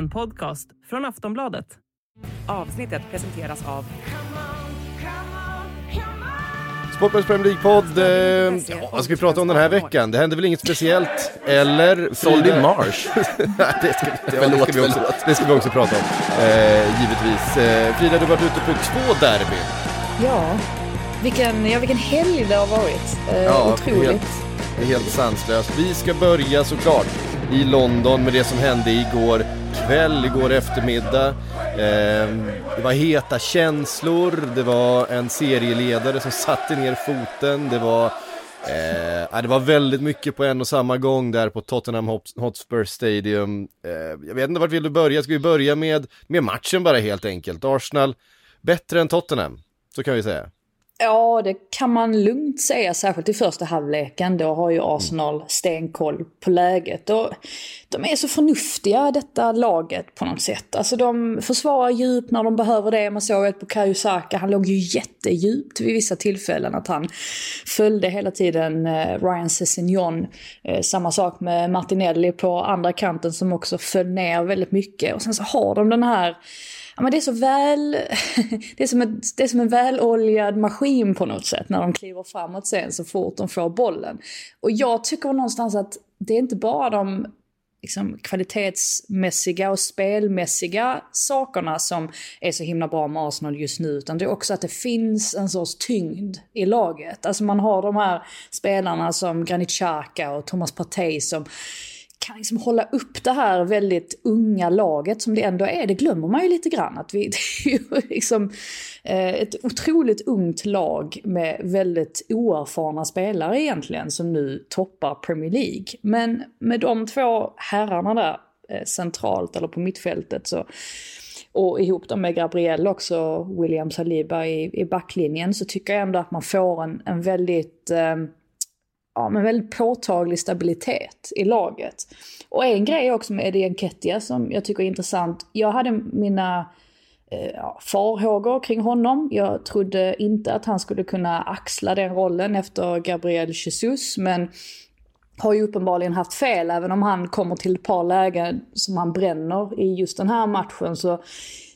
En podcast från Aftonbladet. Avsnittet presenteras av Sportbladets Premier League-podd. Eh, ja, vad ska vi prata om den här veckan? Det händer väl inget speciellt? Eller? Soldi Marsh. Det ska, vi- ja, det, ska vi också, det ska vi också prata om. Eh, givetvis. Eh, Frida, du har varit ute på två derbyn. Ja, vilken, ja, vilken helg det har varit. Eh, Ja, otroligt. helt- Det är helt sanslöst. Vi ska börja såklart i London med det som hände igår kväll, igår eftermiddag. Eh, det var heta känslor, det var en serieledare som satte ner foten, det var, eh, det var väldigt mycket på en och samma gång där på Tottenham Hotspur Stadium. Eh, jag vet inte vart vill du börja, ska vi börja med, med matchen bara helt enkelt? Arsenal bättre än Tottenham, så kan vi säga. Ja, det kan man lugnt säga, särskilt i första halvleken. Då har ju Arsenal stenkoll på läget. Och de är så förnuftiga, detta laget, på något sätt. Alltså de försvarar djupt när de behöver det. Man såg ett på Kajusaka, han låg ju jättedjupt vid vissa tillfällen. Att han följde hela tiden eh, Ryan Sessegnon. Eh, samma sak med Martinelli på andra kanten som också föll ner väldigt mycket. Och sen så har de den här Ja, men det är så väl... Det är, som ett, det är som en väloljad maskin på något sätt när de kliver framåt sen så fort de får bollen. Och jag tycker någonstans att det är inte bara de liksom, kvalitetsmässiga och spelmässiga sakerna som är så himla bra med Arsenal just nu. Utan det är också att det finns en sorts tyngd i laget. Alltså man har de här spelarna som Granit Xhaka och Thomas Partey som kan liksom hålla upp det här väldigt unga laget som det ändå är. Det glömmer man ju lite grann. Att vi, det är ju liksom eh, ett otroligt ungt lag med väldigt oerfarna spelare egentligen som nu toppar Premier League. Men med de två herrarna där eh, centralt eller på mittfältet så och ihop dem med Gabriel också, William Saliba i, i backlinjen, så tycker jag ändå att man får en, en väldigt eh, ja, men väldigt påtaglig stabilitet i laget. Och en grej också med Eddie Nketiah som jag tycker är intressant. Jag hade mina eh, farhågor kring honom. Jag trodde inte att han skulle kunna axla den rollen efter Gabriel Jesus. Men har ju uppenbarligen haft fel. Även om han kommer till ett par lägen som han bränner i just den här matchen så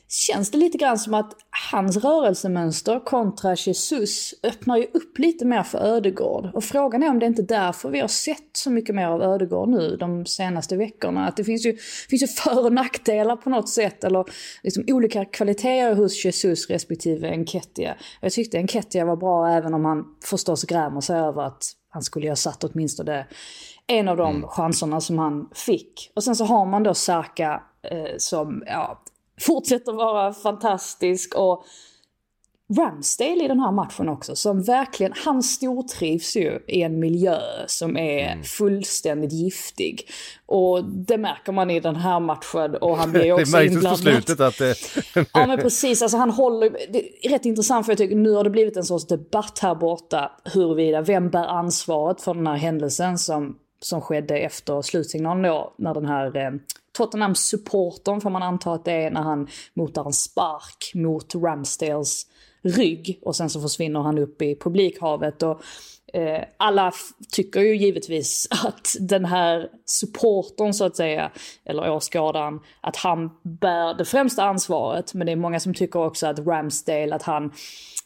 känns det lite grann som att hans rörelsemönster kontra Jesus öppnar ju upp lite mer för Ödegård. Och frågan är om det inte är därför vi har sett så mycket mer av Ödegård nu de senaste veckorna. Att det finns ju, finns ju för och nackdelar på något sätt. Eller liksom olika kvaliteter hos Jesus respektive Nketiah. Jag tyckte Nketiah var bra även om han förstås grämer sig över att han skulle ha satt åtminstone en av de chanserna som han fick. Och sen så har man då Saka eh, som ja, fortsätter vara fantastisk och Ramsdale i den här matchen också som verkligen, han stortrivs ju i en miljö som är fullständigt giftig. Och det märker man i den här matchen och han blir ju Det också märktes på inblandad. slutet att det... Ja men precis, alltså han håller, det är rätt intressant för jag tycker nu har det blivit en sorts debatt här borta huruvida, vem bär ansvaret för den här händelsen som, som skedde efter slutsignalen då, när den här eh, Tottenham-supportern får man anta att det är när han motar en spark mot Ramsdales rygg och sen så försvinner han upp i publikhavet och Eh, alla tycker ju givetvis att den här supportern så att säga, eller åskådaren, att han bär det främsta ansvaret. Men det är många som tycker också att Ramsdale, att han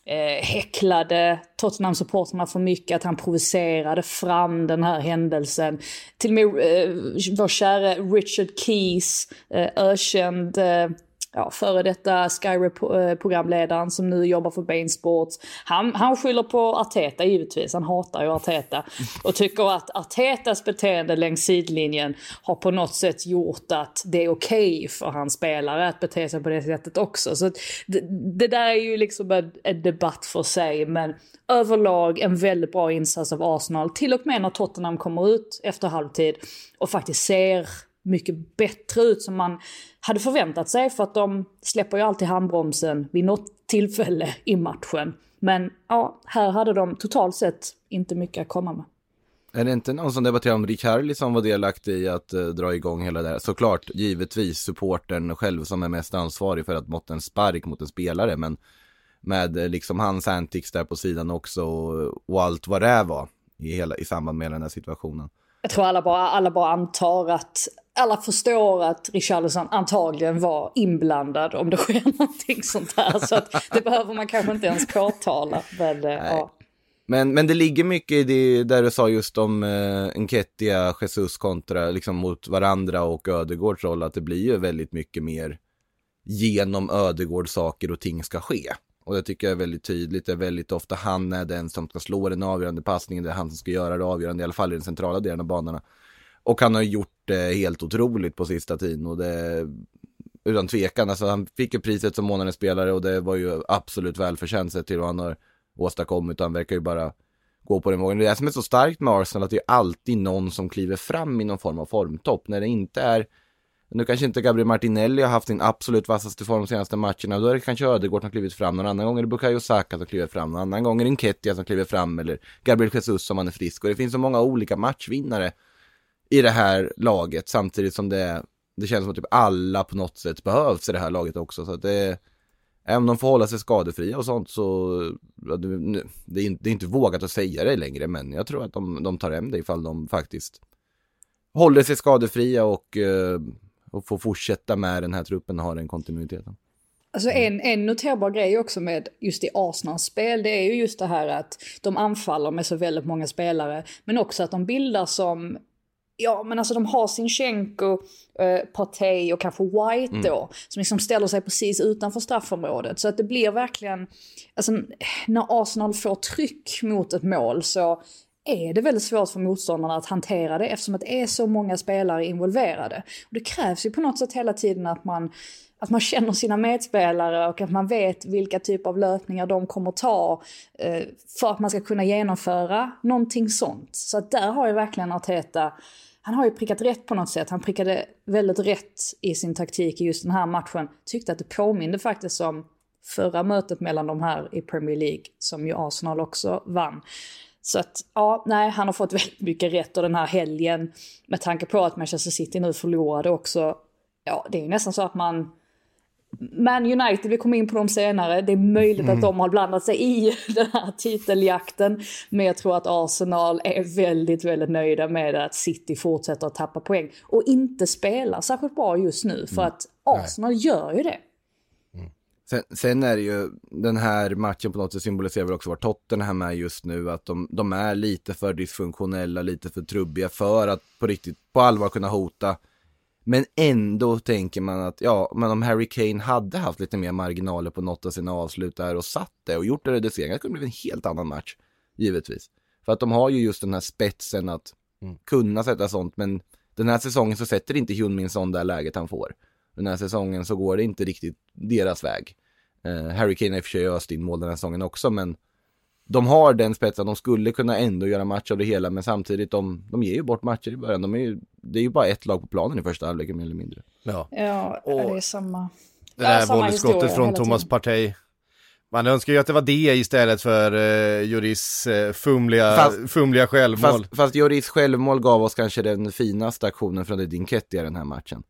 eh, häcklade Tottenham-supporterna för mycket, att han provocerade fram den här händelsen. Till och med eh, vår käre Richard Keys, eh, ökänd eh, ja, före detta Sky-programledaren eh, som nu jobbar för Bain Sports. Han, han skyller på Arteta givetvis, han hatar ju Arteta. Och tycker att Artetas beteende längs sidlinjen har på något sätt gjort att det är okej för hans spelare att bete sig på det sättet också. Så det, det där är ju liksom en, en debatt för sig, men överlag en väldigt bra insats av Arsenal. Till och med när Tottenham kommer ut efter halvtid och faktiskt ser mycket bättre ut som man hade förväntat sig för att de släpper ju alltid handbromsen vid något tillfälle i matchen. Men ja, här hade de totalt sett inte mycket att komma med. Är det inte någon som debatterar om Rick som var delaktig i att eh, dra igång hela det här? Såklart, givetvis supporten själv som är mest ansvarig för att måtta en spark mot en spelare, men med eh, liksom hans antics där på sidan också och, och allt vad det var i, hela, i samband med den här situationen. Jag tror alla bara, alla bara antar att alla förstår att Richarlison antagligen var inblandad om det sker någonting sånt här. Så att det behöver man kanske inte ens påtala. Men, eh, ja. Men, men det ligger mycket i det där du sa just om eh, Enketia, Jesus kontra liksom mot varandra och Ödegårds roll, att det blir ju väldigt mycket mer genom Ödegård saker och ting ska ske. Och det tycker jag är väldigt tydligt, det är väldigt ofta han är den som ska slå den avgörande passningen, det är han som ska göra det avgörande, i alla fall i den centrala delen av banorna. Och han har gjort det helt otroligt på sista tiden och det utan tvekan, alltså han fick ju priset som månadens spelare och det var ju absolut välförtjänt sett till vad han har åstadkommit. Han verkar ju bara gå på den vågen. Det är det som är så starkt med Arsenal, att det är alltid någon som kliver fram i någon form av formtopp. När det inte är, nu kanske inte Gabriel Martinelli har haft sin absolut vassaste form de senaste matcherna, då är det kanske Ödegård som klivit fram, någon annan gång är det Bukayo Saka som kliver fram, någon annan gång är det Enketia som kliver fram, eller Gabriel Jesus om han är frisk. Och det finns så många olika matchvinnare i det här laget, samtidigt som det, det känns som att typ alla på något sätt behövs i det här laget också. Så att det Även om de får hålla sig skadefria och sånt så, det är, inte, det är inte vågat att säga det längre, men jag tror att de, de tar hem det ifall de faktiskt håller sig skadefria och, eh, och får fortsätta med den här truppen och ha den kontinuiteten. Alltså en, en noterbar grej också med just i Arsenals spel, det är ju just det här att de anfaller med så väldigt många spelare, men också att de bildar som Ja, men alltså de har Sinchenko, eh, Partey och kanske White mm. då. Som liksom ställer sig precis utanför straffområdet. Så att det blir verkligen, alltså när Arsenal får tryck mot ett mål så är det väldigt svårt för motståndarna att hantera det eftersom att det är så många spelare involverade. Och det krävs ju på något sätt hela tiden att man, att man känner sina medspelare och att man vet vilka typer av löpningar de kommer ta eh, för att man ska kunna genomföra någonting sånt. Så att där har ju verkligen Arteta han har ju prickat rätt på något sätt. Han prickade väldigt rätt i sin taktik i just den här matchen. Tyckte att det påminde faktiskt om förra mötet mellan de här i Premier League som ju Arsenal också vann. Så att ja, nej, han har fått väldigt mycket rätt och den här helgen med tanke på att Manchester City nu förlorade också. Ja, det är ju nästan så att man man United, vi kommer in på dem senare, det är möjligt mm. att de har blandat sig i den här titeljakten. Men jag tror att Arsenal är väldigt, väldigt nöjda med att City fortsätter att tappa poäng. Och inte spelar särskilt bra just nu, för mm. att Arsenal Nej. gör ju det. Mm. Sen, sen, är det ju, den här matchen på något sätt symboliserar väl också var Tottenham är just nu, att de, de är lite för dysfunktionella, lite för trubbiga för att på riktigt, på allvar kunna hota men ändå tänker man att, ja, men om Harry Kane hade haft lite mer marginaler på något av sina avslut där och satt det och gjort det reduceringen, det kunde blivit en helt annan match, givetvis. För att de har ju just den här spetsen att mm. kunna sätta sånt, men den här säsongen så sätter inte Hyun Son där läget han får. Den här säsongen så går det inte riktigt deras väg. Eh, Harry Kane har i och för sig öst in mål den här säsongen också, men de har den spetsen, de skulle kunna ändå göra match av det hela, men samtidigt, de, de ger ju bort matcher i början. De är ju, det är ju bara ett lag på planen i första halvlek, mer eller mindre. Ja, ja och det är samma. Det där volleyskottet från Thomas Partey. Man önskar ju att det var det istället för uh, Juris uh, fumliga, fast, fumliga självmål. Fast, fast Juris självmål gav oss kanske den finaste aktionen från Edin Ketty i den här matchen.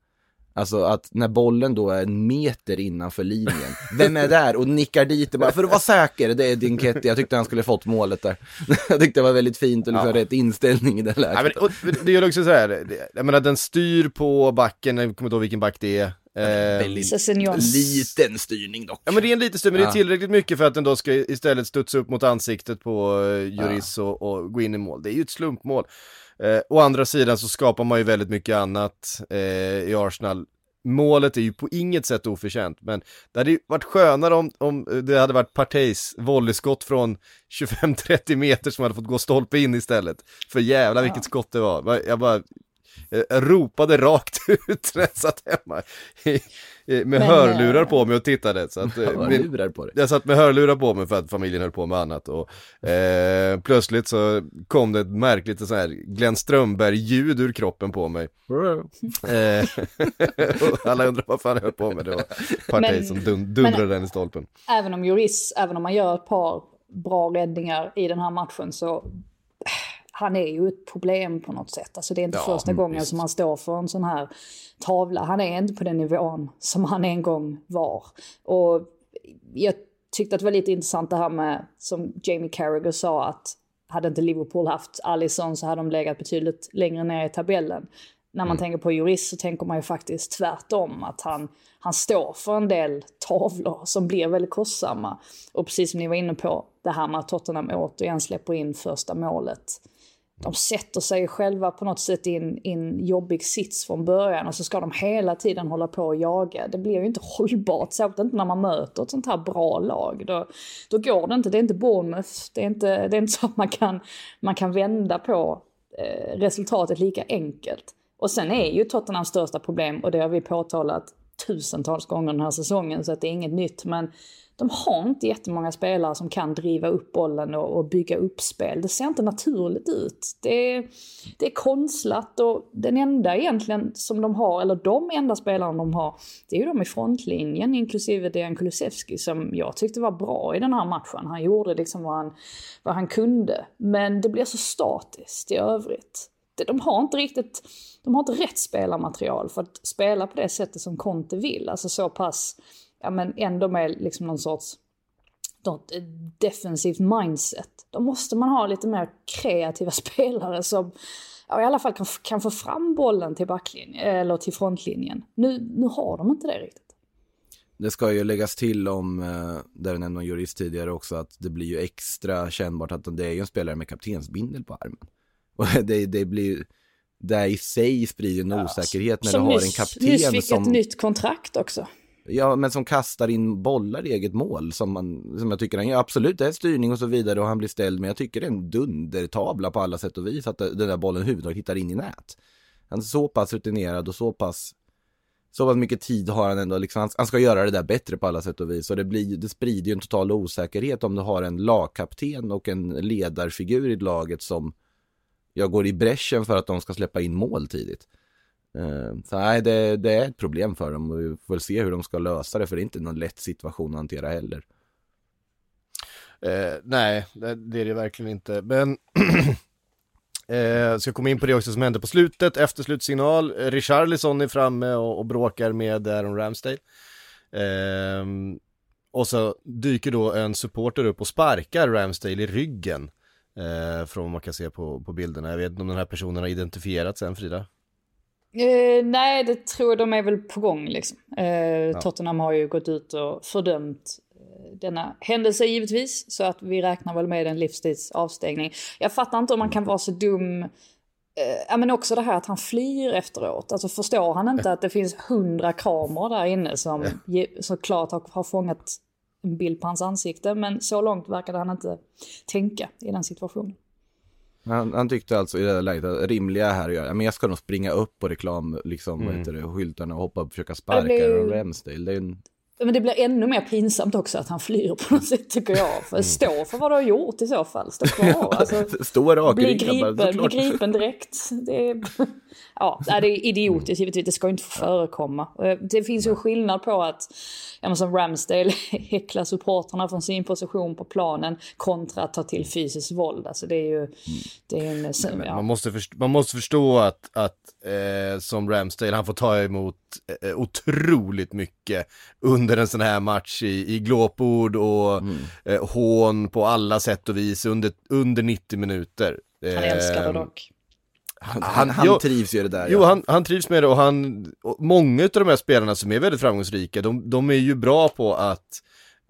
Alltså att när bollen då är en meter innanför linjen, vem är där och nickar dit och bara, för att vara säker, det är din Ketty. Jag tyckte han skulle fått målet där. jag tyckte det var väldigt fint och liksom ja. rätt inställning i det läget. Ja, men, och, det gör också så här, jag menar den styr på backen, jag kommer inte ihåg vilken back det är. Eh, liten styrning dock. Ja men det är en liten styrning, men det är tillräckligt mycket för att den då ska istället studsa upp mot ansiktet på uh, Juris ja. och, och gå in i mål. Det är ju ett slumpmål. Eh, å andra sidan så skapar man ju väldigt mycket annat eh, i Arsenal. Målet är ju på inget sätt oförtjänt, men det hade ju varit skönare om, om det hade varit Parteis volleyskott från 25-30 meter som hade fått gå stolpe in istället. För jävla vilket skott det var. Jag bara, jag ropade rakt ut när jag satt hemma med Men, hörlurar på mig och tittade. Så att, eh, hörlurar på dig? Jag satt med hörlurar på mig för att familjen höll på med annat och eh, plötsligt så kom det ett märkligt så här Glenn Strömberg-ljud ur kroppen på mig. eh, alla undrar vad fan jag höll på med, det var Partey som dun dundrade den i stolpen. Även om Juris, även om man gör ett par bra räddningar i den här matchen så han är ju ett problem på något sätt. Alltså det är inte ja, första gången visst. som han står för en sån här tavla. Han är inte på den nivån som han en gång var. Och jag tyckte att det var lite intressant det här med, som Jamie Carragher sa, att hade inte Liverpool haft Alisson så hade de legat betydligt längre ner i tabellen. när man mm. tänker på jurist så tänker man ju faktiskt tvärtom. Att han, han står för en del tavlor som blir väldigt kostsamma. Och precis som ni var inne på, det här med att Tottenham återigen släpper in första målet. De sätter sig själva på något sätt i en, i en jobbig sits från början och så ska de hela tiden hålla på och jaga. Det blir ju inte hållbart, särskilt inte när man möter ett sånt här bra lag. Då, då går det inte, det är inte Bournemouth, det är inte, det är inte så att man kan, man kan vända på eh, resultatet lika enkelt. Och sen är ju Tottenhams största problem, och det har vi påtalat tusentals gånger den här säsongen så att det är inget nytt, men de har inte jättemånga spelare som kan driva upp bollen och, och bygga upp spel. Det ser inte naturligt ut. Det är, det är konstlat och den enda egentligen som de har, eller de enda spelarna de har, det är ju de i frontlinjen, inklusive Dejan Kulusevski som jag tyckte var bra i den här matchen. Han gjorde liksom vad han, vad han kunde. Men det blir så statiskt i övrigt de har inte riktigt, de har inte rätt spelarmaterial för att spela på det sättet som Conte vill. Alltså så pass, ja men ändå med liksom någon sorts något defensivt mindset. Då måste man ha lite mer kreativa spelare som ja, i alla fall kan, kan få fram bollen till backlinjen, eller till frontlinjen. Nu, nu har de inte det riktigt. Det ska ju läggas till om, eh, där du nämnde jurist tidigare också, att det blir ju extra kännbart att det är ju en spelare med kaptensbindel på armen. Och det, det blir det i sig sprider en osäkerhet när du har en kapten nyss fick som... ett nytt kontrakt också. Ja, men som kastar in bollar i eget mål som, man, som jag tycker han gör. Absolut, det är styrning och så vidare och han blir ställd, men jag tycker det är en dundertavla på alla sätt och vis att den där bollen överhuvudtaget hittar in i nät. Han är så pass rutinerad och så pass så pass mycket tid har han ändå, liksom, han, ska göra det där bättre på alla sätt och vis. Och det, blir, det sprider ju en total osäkerhet om du har en lagkapten och en ledarfigur i laget som jag går i bräschen för att de ska släppa in mål tidigt. Eh, så nej, det, det, är ett problem för dem och vi får väl se hur de ska lösa det för det är inte någon lätt situation att hantera heller. Eh, nej, det, det, är det verkligen inte. Men eh, ska komma in på det också som hände på slutet, efter slutsignal. Richarlison är framme och, och bråkar med Aaron Ramsdale. Eh, och så dyker då en supporter upp och sparkar Ramsdale i ryggen. Eh, från vad man kan se på, på bilderna. Jag vet inte om den här personen har identifierats än Frida? Eh, nej, det tror jag de är väl på gång liksom. Eh, ja. Tottenham har ju gått ut och fördömt eh, denna händelse givetvis. Så att vi räknar väl med en livstids avstängning. Jag fattar inte om man kan vara så dum eh, Ja men också det här att han flyr efteråt. Alltså förstår han inte att det finns hundra kameror där inne som såklart har, har fångat en bild på hans ansikte. Men så långt verkade han inte tänka i den situationen. Han, han tyckte alltså i det där läget att rimliga här gör, men jag ska nog springa upp på reklam, liksom, mm. vad heter det, skyltarna och hoppa och försöka sparka blir... Ramsdale. Det är en men det blir ännu mer pinsamt också att han flyr på något sätt tycker jag. För stå för vad du har gjort i så fall. Stå kvar. Alltså, stå rak bli gripen, bli gripen direkt. Det är, ja, det är idiotiskt givetvis. Det ska inte få förekomma. Det finns ju skillnad på att, ja, som Ramsdale häcklar supportrarna från sin position på planen kontra att ta till fysiskt våld. Alltså det är ju... Det är en, ja. man, måste förstå, man måste förstå att, att eh, som Ramsdale, han får ta emot eh, otroligt mycket under en sån här match i, i glåpord och mm. eh, hån på alla sätt och vis under, under 90 minuter. Han älskar det ehm, dock. Han, han, han jo, trivs ju det där. Jo, ja. han, han trivs med det och han, och många av de här spelarna som är väldigt framgångsrika, de, de är ju bra på att,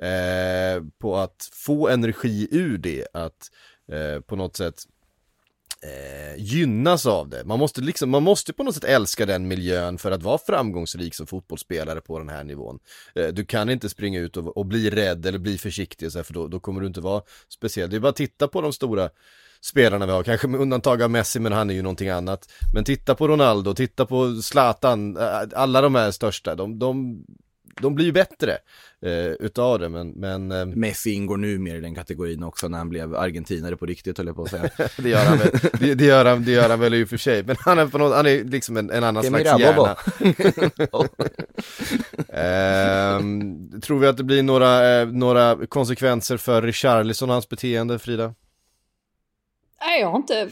eh, på att få energi ur det, att eh, på något sätt eh, gynnas av det. Man måste, liksom, man måste på något sätt älska den miljön för att vara framgångsrik som fotbollsspelare på den här nivån. Eh, du kan inte springa ut och, och bli rädd eller bli försiktig, så här, för då, då kommer du inte vara speciell. Det är bara att titta på de stora spelarna vi har, kanske med undantag av Messi men han är ju någonting annat. Men titta på Ronaldo, titta på Zlatan, eh, alla de här största, de, de de blir ju bättre eh, utav det, men... men eh... Messi ingår nu mer i den kategorin också när han blev argentinare på riktigt, höll jag på att säga. det, gör han väl, det, det, gör han, det gör han väl i och för sig, men han är, på något, han är liksom en, en annan slags hjärna. eh, tror vi att det blir några, eh, några konsekvenser för Richarlison och hans beteende, Frida? Nej, jag har inte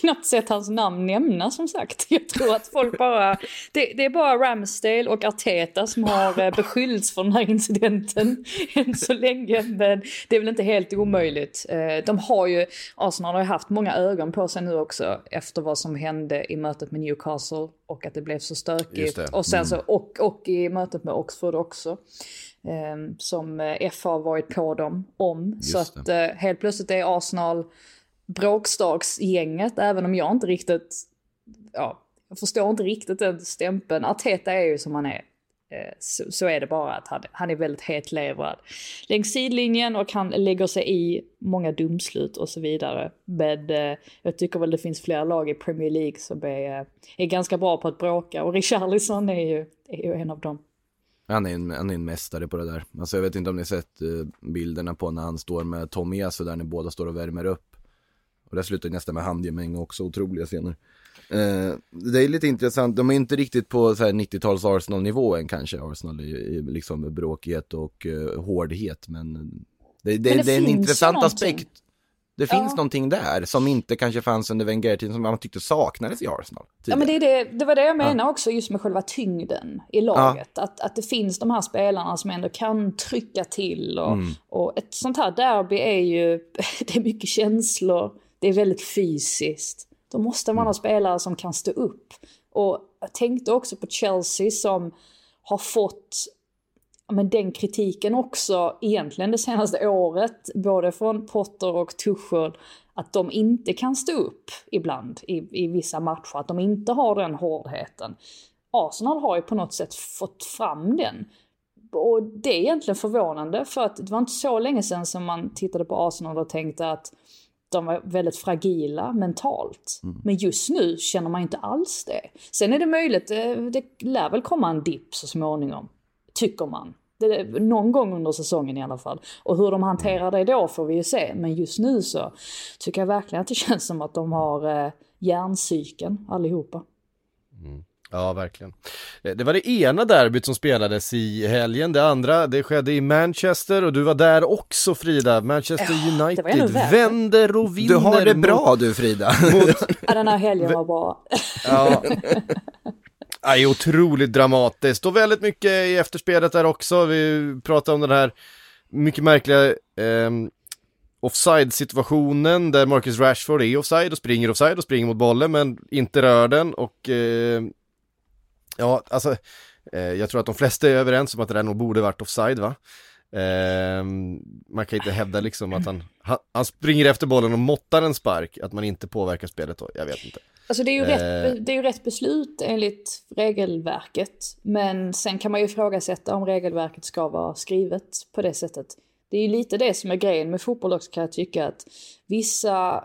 knappt sett hans namn nämnas som sagt. Jag tror att folk bara, det, det är bara Ramsdale och Arteta som har eh, beskyllts för den här incidenten än så länge. Men det är väl inte helt omöjligt. Eh, de har ju, Arsenal har ju haft många ögon på sig nu också efter vad som hände i mötet med Newcastle och att det blev så stökigt. Och sen så, och, och i mötet med Oxford också. Eh, som FA har varit på dem om. Just så att eh, helt plötsligt är Arsenal bråkstaksgänget, även om jag inte riktigt, ja, jag förstår inte riktigt den stämpeln. Arteta är ju som han är. Eh, så, så är det bara att han, han är väldigt hetlevrad längs sidlinjen och han lägger sig i många domslut och så vidare. Men eh, jag tycker väl det finns flera lag i Premier League som är, eh, är ganska bra på att bråka och Richarlison är ju, är ju en av dem. Han är, en, han är en mästare på det där. Alltså jag vet inte om ni sett eh, bilderna på när han står med Tomiyasu där när båda står och värmer upp. Och det slutar nästan med handgemäng också, otroliga scener. Eh, det är lite intressant, de är inte riktigt på så här 90-tals Arsenal-nivå än kanske, Arsenal i, i liksom bråkighet och eh, hårdhet, men det, det, Men det det är en intressant aspekt. Det Ja. finns någonting där som inte kanske fanns under Wenger-tiden, som man tyckte saknades i Arsenal. Ja, men tidigare. det, är det, det var det jag menade också just med själva tyngden i laget. Att, att det finns de här spelarna som ändå kan trycka till. Och, och ett sånt här derby är ju, det är mycket känslor, det är väldigt fysiskt. Då måste man ha spelare som kan stå upp. Och jag tänkte också på Chelsea som har fått men den kritiken också egentligen det senaste året, både från Potter och Tuchel, att de inte kan stå upp ibland i, i vissa matcher, att de inte har den hårdheten. Arsenal har ju på något sätt fått fram den. Och det är egentligen förvånande för att det var inte så länge sedan som man tittade på Arsenal och tänkte att de var väldigt fragila mentalt. Men just nu känner man inte alls det. Sen är det möjligt, det, det lär väl komma en dipp så småningom. Tycker man. Det, någon gång under säsongen i alla fall. Och hur de hanterar det då får vi ju se. Men just nu så tycker jag verkligen att det känns som att de har eh, hjärncykeln allihopa. Ja, verkligen. Eh, Det var det ena derbyt som spelades i helgen, det andra det skedde i Manchester och du var där också Frida. Manchester var United vänder och vinner. Du har det mot- bra du Frida. Mot, Ja, den här helgen var bra. ja. Det är otroligt dramatiskt och väldigt mycket i efterspelet där också. Vi pratade om den här mycket märkliga ehm, offside-situationen där Marcus Rashford är offside och springer offside och springer mot bollen men inte rör den och eh, ja, alltså eh, jag tror att de flesta är överens om att det där nog borde varit offside va? Eh, man kan inte hävda liksom att han, han, han springer efter bollen och måttar en spark, att man inte påverkar spelet då, jag vet inte. Alltså det är, ju Eh. rätt, det är ju rätt beslut enligt regelverket. Men sen kan man ju ifrågasätta om regelverket ska vara skrivet på det sättet. Det är ju lite det som är grejen med fotboll också kan jag tycka att vissa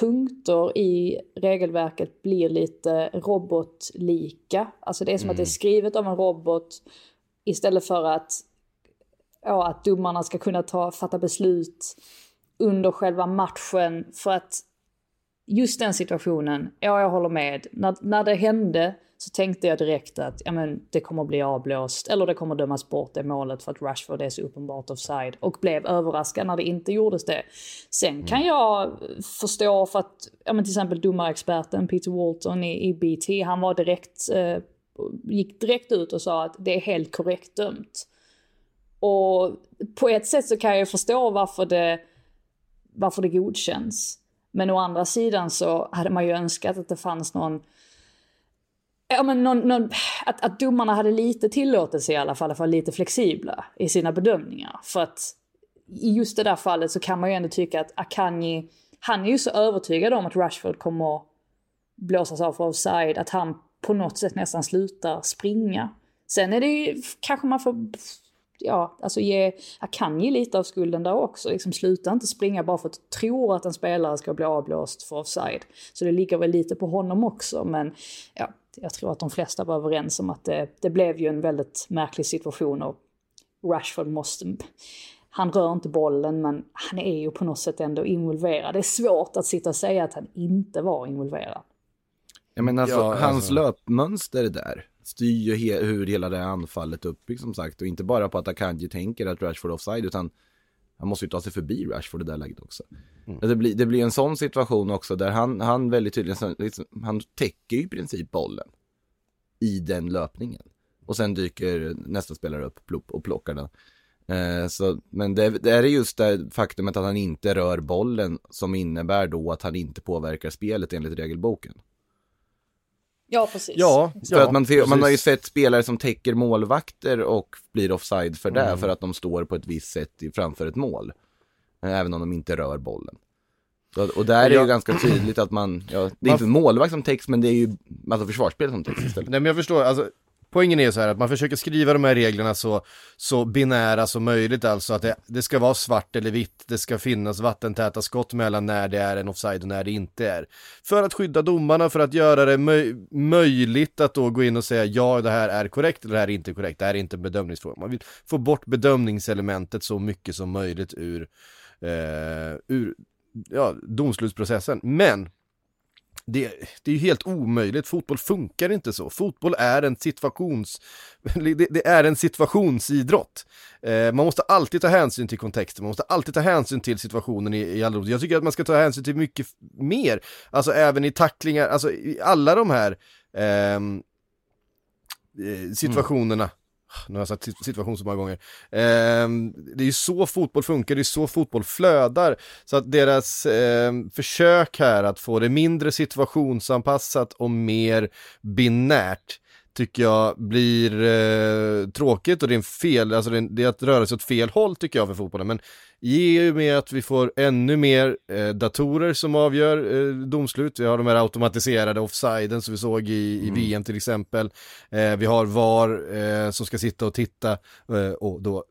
punkter i regelverket blir lite robotlika. Alltså det är som att det är skrivet av en robot istället för att, ja, att domarna ska kunna ta, fatta beslut under själva matchen för att just den situationen, ja jag håller med. När, när det hände så tänkte jag direkt att ja, men, det kommer bli avblåst eller det kommer dömas bort det målet för att Rashford är så uppenbart offside. Och blev överraskad när det inte gjordes det. Sen kan jag förstå för att ja, men till exempel domarexperten Peter Walton i, i BT, han var direkt, eh, gick direkt ut och sa att det är helt korrekt dömt. Och på ett sätt så kan jag förstå varför det, varför det godkänns. Men å andra sidan så hade man ju önskat att det fanns någon Ja, men någon, någon, att, att domarna hade lite tillåtelse i alla fall att vara lite flexibla i sina bedömningar. För att i just det där fallet så kan man ju ändå tycka att Akanji, han är ju så övertygad om att Rashford kommer att blåsas av för offside, att han på något sätt nästan slutar springa. Sen är det ju, kanske man får, ja, alltså ge Akanji lite av skulden där också. Liksom sluta inte springa bara för att du tror att en spelare ska bli avblåst för offside. Så det ligger väl lite på honom också, men ja, jag tror att de flesta var överens om att det, det blev ju en väldigt märklig situation och Rashford måste, han rör inte bollen men han är ju på något sätt ändå involverad. Det är svårt att sitta och säga att han inte var involverad. Ja men alltså, Ja, hans alltså. löpmönster där styr ju he- hur hela det här anfallet uppbyggs som sagt. Och inte bara på att Akanji tänker att Rashford offside utan han måste ju ta sig förbi Rashford i det där läget också. Mm. Det, blir, det blir en sån situation också där han, han väldigt tydligen, liksom, han täcker ju i princip bollen i den löpningen. Och sen dyker nästa spelare upp och plockar den. Eh, så, men det, det, är just det faktumet att han inte rör bollen som innebär då att han inte påverkar spelet enligt regelboken. Ja, precis. Ja, för ja, att man, man har ju sett spelare som täcker målvakter och blir offside för det, mm. för att de står på ett visst sätt framför ett mål. Eh, även om de inte rör bollen. Så, och där är det ju ganska tydligt att man, ja, det är inte målvakt som täcks men det är ju alltså försvarsspel som täcks istället. Nej men jag förstår, alltså Poängen är så här att man försöker skriva de här reglerna så, så binära som möjligt, alltså att det, det, ska vara svart eller vitt, det ska finnas vattentäta skott mellan när det är en offside och när det inte är. För att skydda domarna, för att göra det möj möjligt att då gå in och säga ja, det här är korrekt eller det här är inte korrekt, det här är inte en bedömningsfråga. Man vill få bort bedömningselementet så mycket som möjligt ur, eh, ur ja, domslutsprocessen. Men det, det är ju helt omöjligt, fotboll funkar inte så. Fotboll är en situations... Det, det är en situationsidrott. Eh, man måste alltid ta hänsyn till kontexten, man måste alltid ta hänsyn till situationen i, i alla Jag tycker att man ska ta hänsyn till mycket mer, alltså även i tacklingar, alltså i alla de här ehm, eh, situationerna. Nu har jag sagt situation så många gånger. Eh, det är ju så fotboll funkar, det är så fotboll flödar. Så att deras eh, försök här att få det mindre situationsanpassat och mer binärt tycker jag blir eh, tråkigt och det är en fel, alltså det är, det är att röra sig åt fel håll tycker jag för fotbollen. Men i och med att vi får ännu mer eh, datorer som avgör eh, domslut, vi har de här automatiserade offsiden som vi såg i, i mm. VM till exempel, eh, vi har VAR eh, som ska sitta och titta eh, och då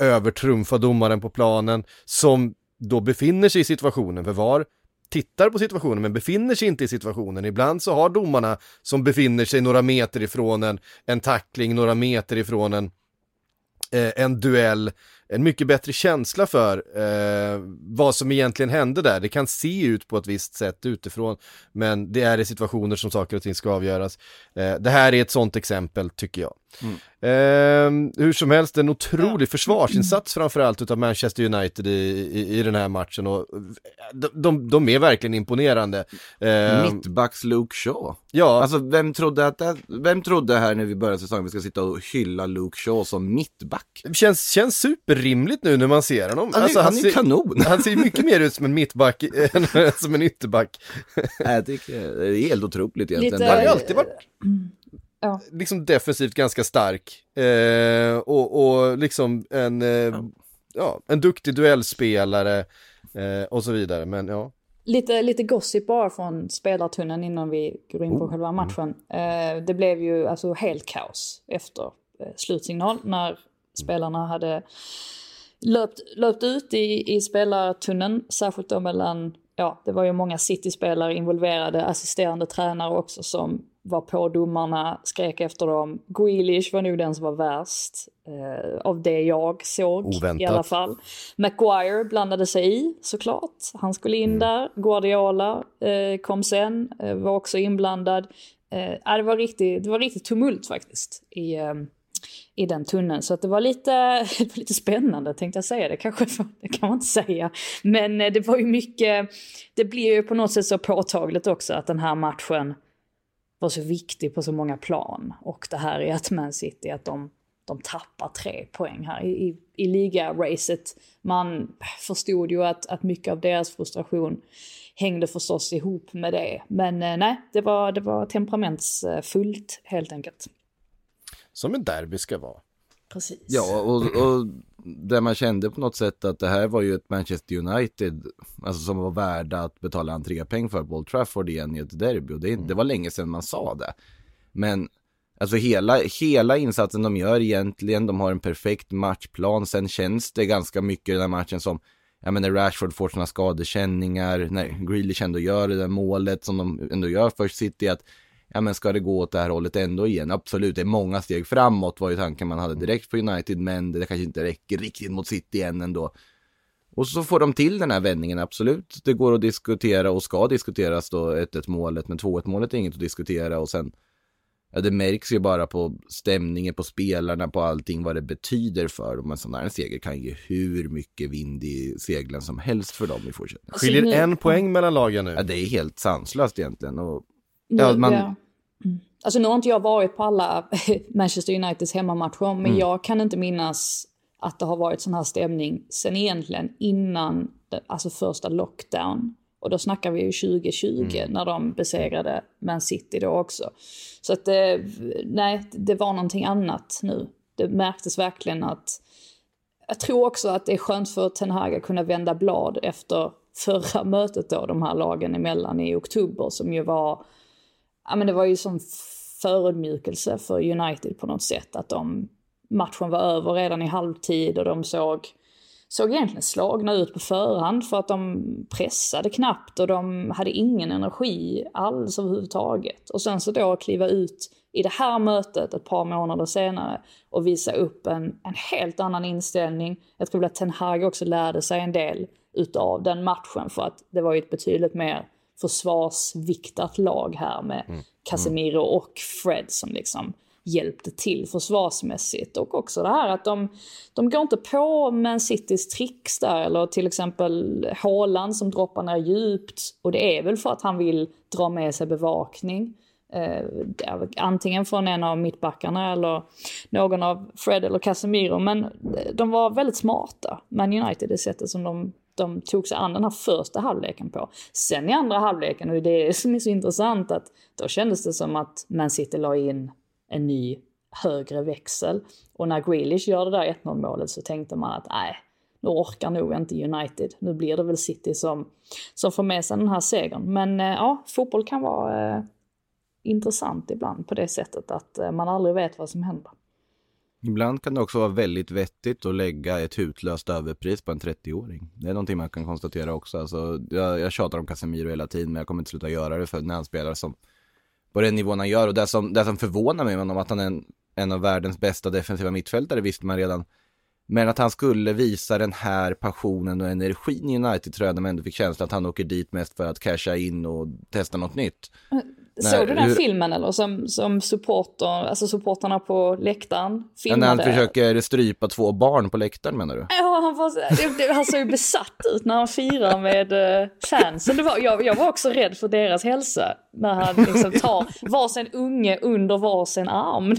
övertrumfa domaren på planen som då befinner sig i situationen, för VAR tittar på situationen men befinner sig inte i situationen. Ibland så har domarna som befinner sig några meter ifrån en, en tackling, några meter ifrån en, eh, en duell, en mycket bättre känsla för eh, vad som egentligen hände där. Det kan se ut på ett visst sätt utifrån, men det är i situationer som saker och ting ska avgöras. Eh, det här är ett sånt exempel, tycker jag. Mm. Eh, hur som helst, en otrolig ja. försvarsinsats framförallt utav Manchester United i, i, i den här matchen och de, de, de är verkligen imponerande. Eh, Mittbacks Luke Shaw. Ja. Alltså vem trodde att det, vem trodde här när vi började säsongen vi ska sitta och hylla Luke Shaw som mittback? Känns, känns superrimligt nu när man ser honom. Han är, alltså, han, han är ser, kanon. Han ser mycket mer ut som en mittback än som en ytterback. Jag tycker det är helt otroligt egentligen. Lite... Han har ju alltid varit ja. liksom defensivt ganska stark. Eh, och, och liksom en, eh, ja. en duktig duellspelare eh, och så vidare. Men ja. Lite, lite gossip bara från spelartunneln innan vi går in på oh. själva matchen. Eh, det blev ju alltså helt kaos efter eh, slutsignal när spelarna hade löpt, löpt ut i, i spelartunneln, särskilt då mellan, ja det var ju många City-spelare involverade, assisterande tränare också som var på domarna, skrek efter dem. Grealish var nog den som var värst, eh, av det jag såg Oväntat. i alla fall. Maguire blandade sig i såklart, han skulle in mm. där. Guardiola eh, kom sen, eh, var också inblandad. Eh, det, var riktigt, det var riktigt tumult faktiskt i, eh, i den tunneln. Så att det var lite, lite spännande tänkte jag säga. Det kanske det kan man inte säga. Men eh, det var ju mycket, det blir ju på något sätt så påtagligt också att den här matchen var så viktig på så många plan. Och det här är att Man City, att de, de tappar tre poäng här i, i, i ligaracet. Man förstod ju att, att mycket av deras frustration hängde förstås ihop med det. Men eh, nej, det var, det var temperamentsfullt eh, helt enkelt. Som en derby ska vara. Precis. Ja, och, och där man kände på något sätt att det här var ju ett Manchester United, alltså som var värda att betala entrépeng för på Old Trafford igen i ett derby. Och det, det var länge sedan man sa det. Men alltså hela, hela insatsen de gör egentligen, de har en perfekt matchplan. Sen känns det ganska mycket i den här matchen som, jag menar Rashford får sina skadekänningar, när Grealish ändå gör det där målet som de ändå gör för City, att ja men ska det gå åt det här hållet ändå igen? Absolut, det är många steg framåt var ju tanken man hade direkt på United, men det kanske inte räcker riktigt mot City än ändå. Och så får de till den här vändningen, absolut. Det går att diskutera och ska diskuteras då 1-1 målet, men 2-1 målet är inget att diskutera och sen Ja, det märks ju bara på stämningen, på spelarna, på allting vad det betyder för dem. En sån här seger kan ge hur mycket vind i seglen som helst för dem i fortsättningen. Skiljer en poäng mellan lagen nu. Ja, det är helt sanslöst egentligen. Och, Ja, man- ja. Mm. Alltså nu har inte jag varit på alla Manchester Uniteds hemmamatcher, men jag kan inte minnas att det har varit sån här stämning sen egentligen innan, alltså första lockdown. Och då snackar vi ju 2020 när de besegrade Man City då också. Så att det, nej, det var någonting annat nu. Det märktes verkligen att jag tror också att det är skönt för Ten Hag att kunna vända blad efter förra mötet då, de här lagen emellan i oktober som ju var, ja men det var ju som förödmjukelse för United på något sätt att de, matchen var över redan i halvtid och de såg, såg egentligen slagna ut på förhand för att de pressade knappt och de hade ingen energi alls överhuvudtaget. Och sen så då kliva ut i det här mötet ett par månader senare och visa upp en, en helt annan inställning. Jag tror att Ten Hag också lärde sig en del utav den matchen för att det var ju ett betydligt mer försvarsviktat lag här med Casemiro och Fred som liksom hjälpte till försvarsmässigt. Och också det här att de, de går inte på Man Citys tricks där, eller till exempel Haaland som droppar ner djupt. Och det är väl för att han vill dra med sig bevakning. Eh, antingen från en av mittbackarna eller någon av Fred eller Casemiro. Men de var väldigt smarta, Man United, det sättet som de, de tog sig an den här första halvleken på. Sen i andra halvleken, och det är det som är så intressant, att då kändes det som att Man City la in en ny högre växel. Och när Grealish gör det där 1-0 målet så tänkte man att nej, nu orkar nog inte United. Nu blir det väl City som, som får med sig den här segern. Men eh, ja, fotboll kan vara eh, intressant ibland på det sättet att eh, man aldrig vet vad som händer ibland kan det också vara väldigt vettigt att lägga ett hutlöst överpris på en 30-åring. Det är någonting man kan konstatera också. Alltså, jag, jag tjatar om Casemiro hela tiden men jag kommer inte sluta göra det för när han spelar som på den nivån han gör och det som, det som förvånar mig med honom att han är en, en av världens bästa defensiva mittfältare visste man redan. Men att han skulle visa den här passionen och energin i United tror jag man ändå fick känslan att han åker dit mest för att casha in och testa något nytt. Eh, Såg du den hur- filmen eller? Som, som supporter, alltså supportarna på läktaren filmade. när han försöker strypa två barn på läktaren menar du? Ja, han, var, han såg ju besatt ut när han firar med eh, fansen. Det var, jag, jag var också rädd för deras hälsa. När han liksom tar varsin unge under varsin arm.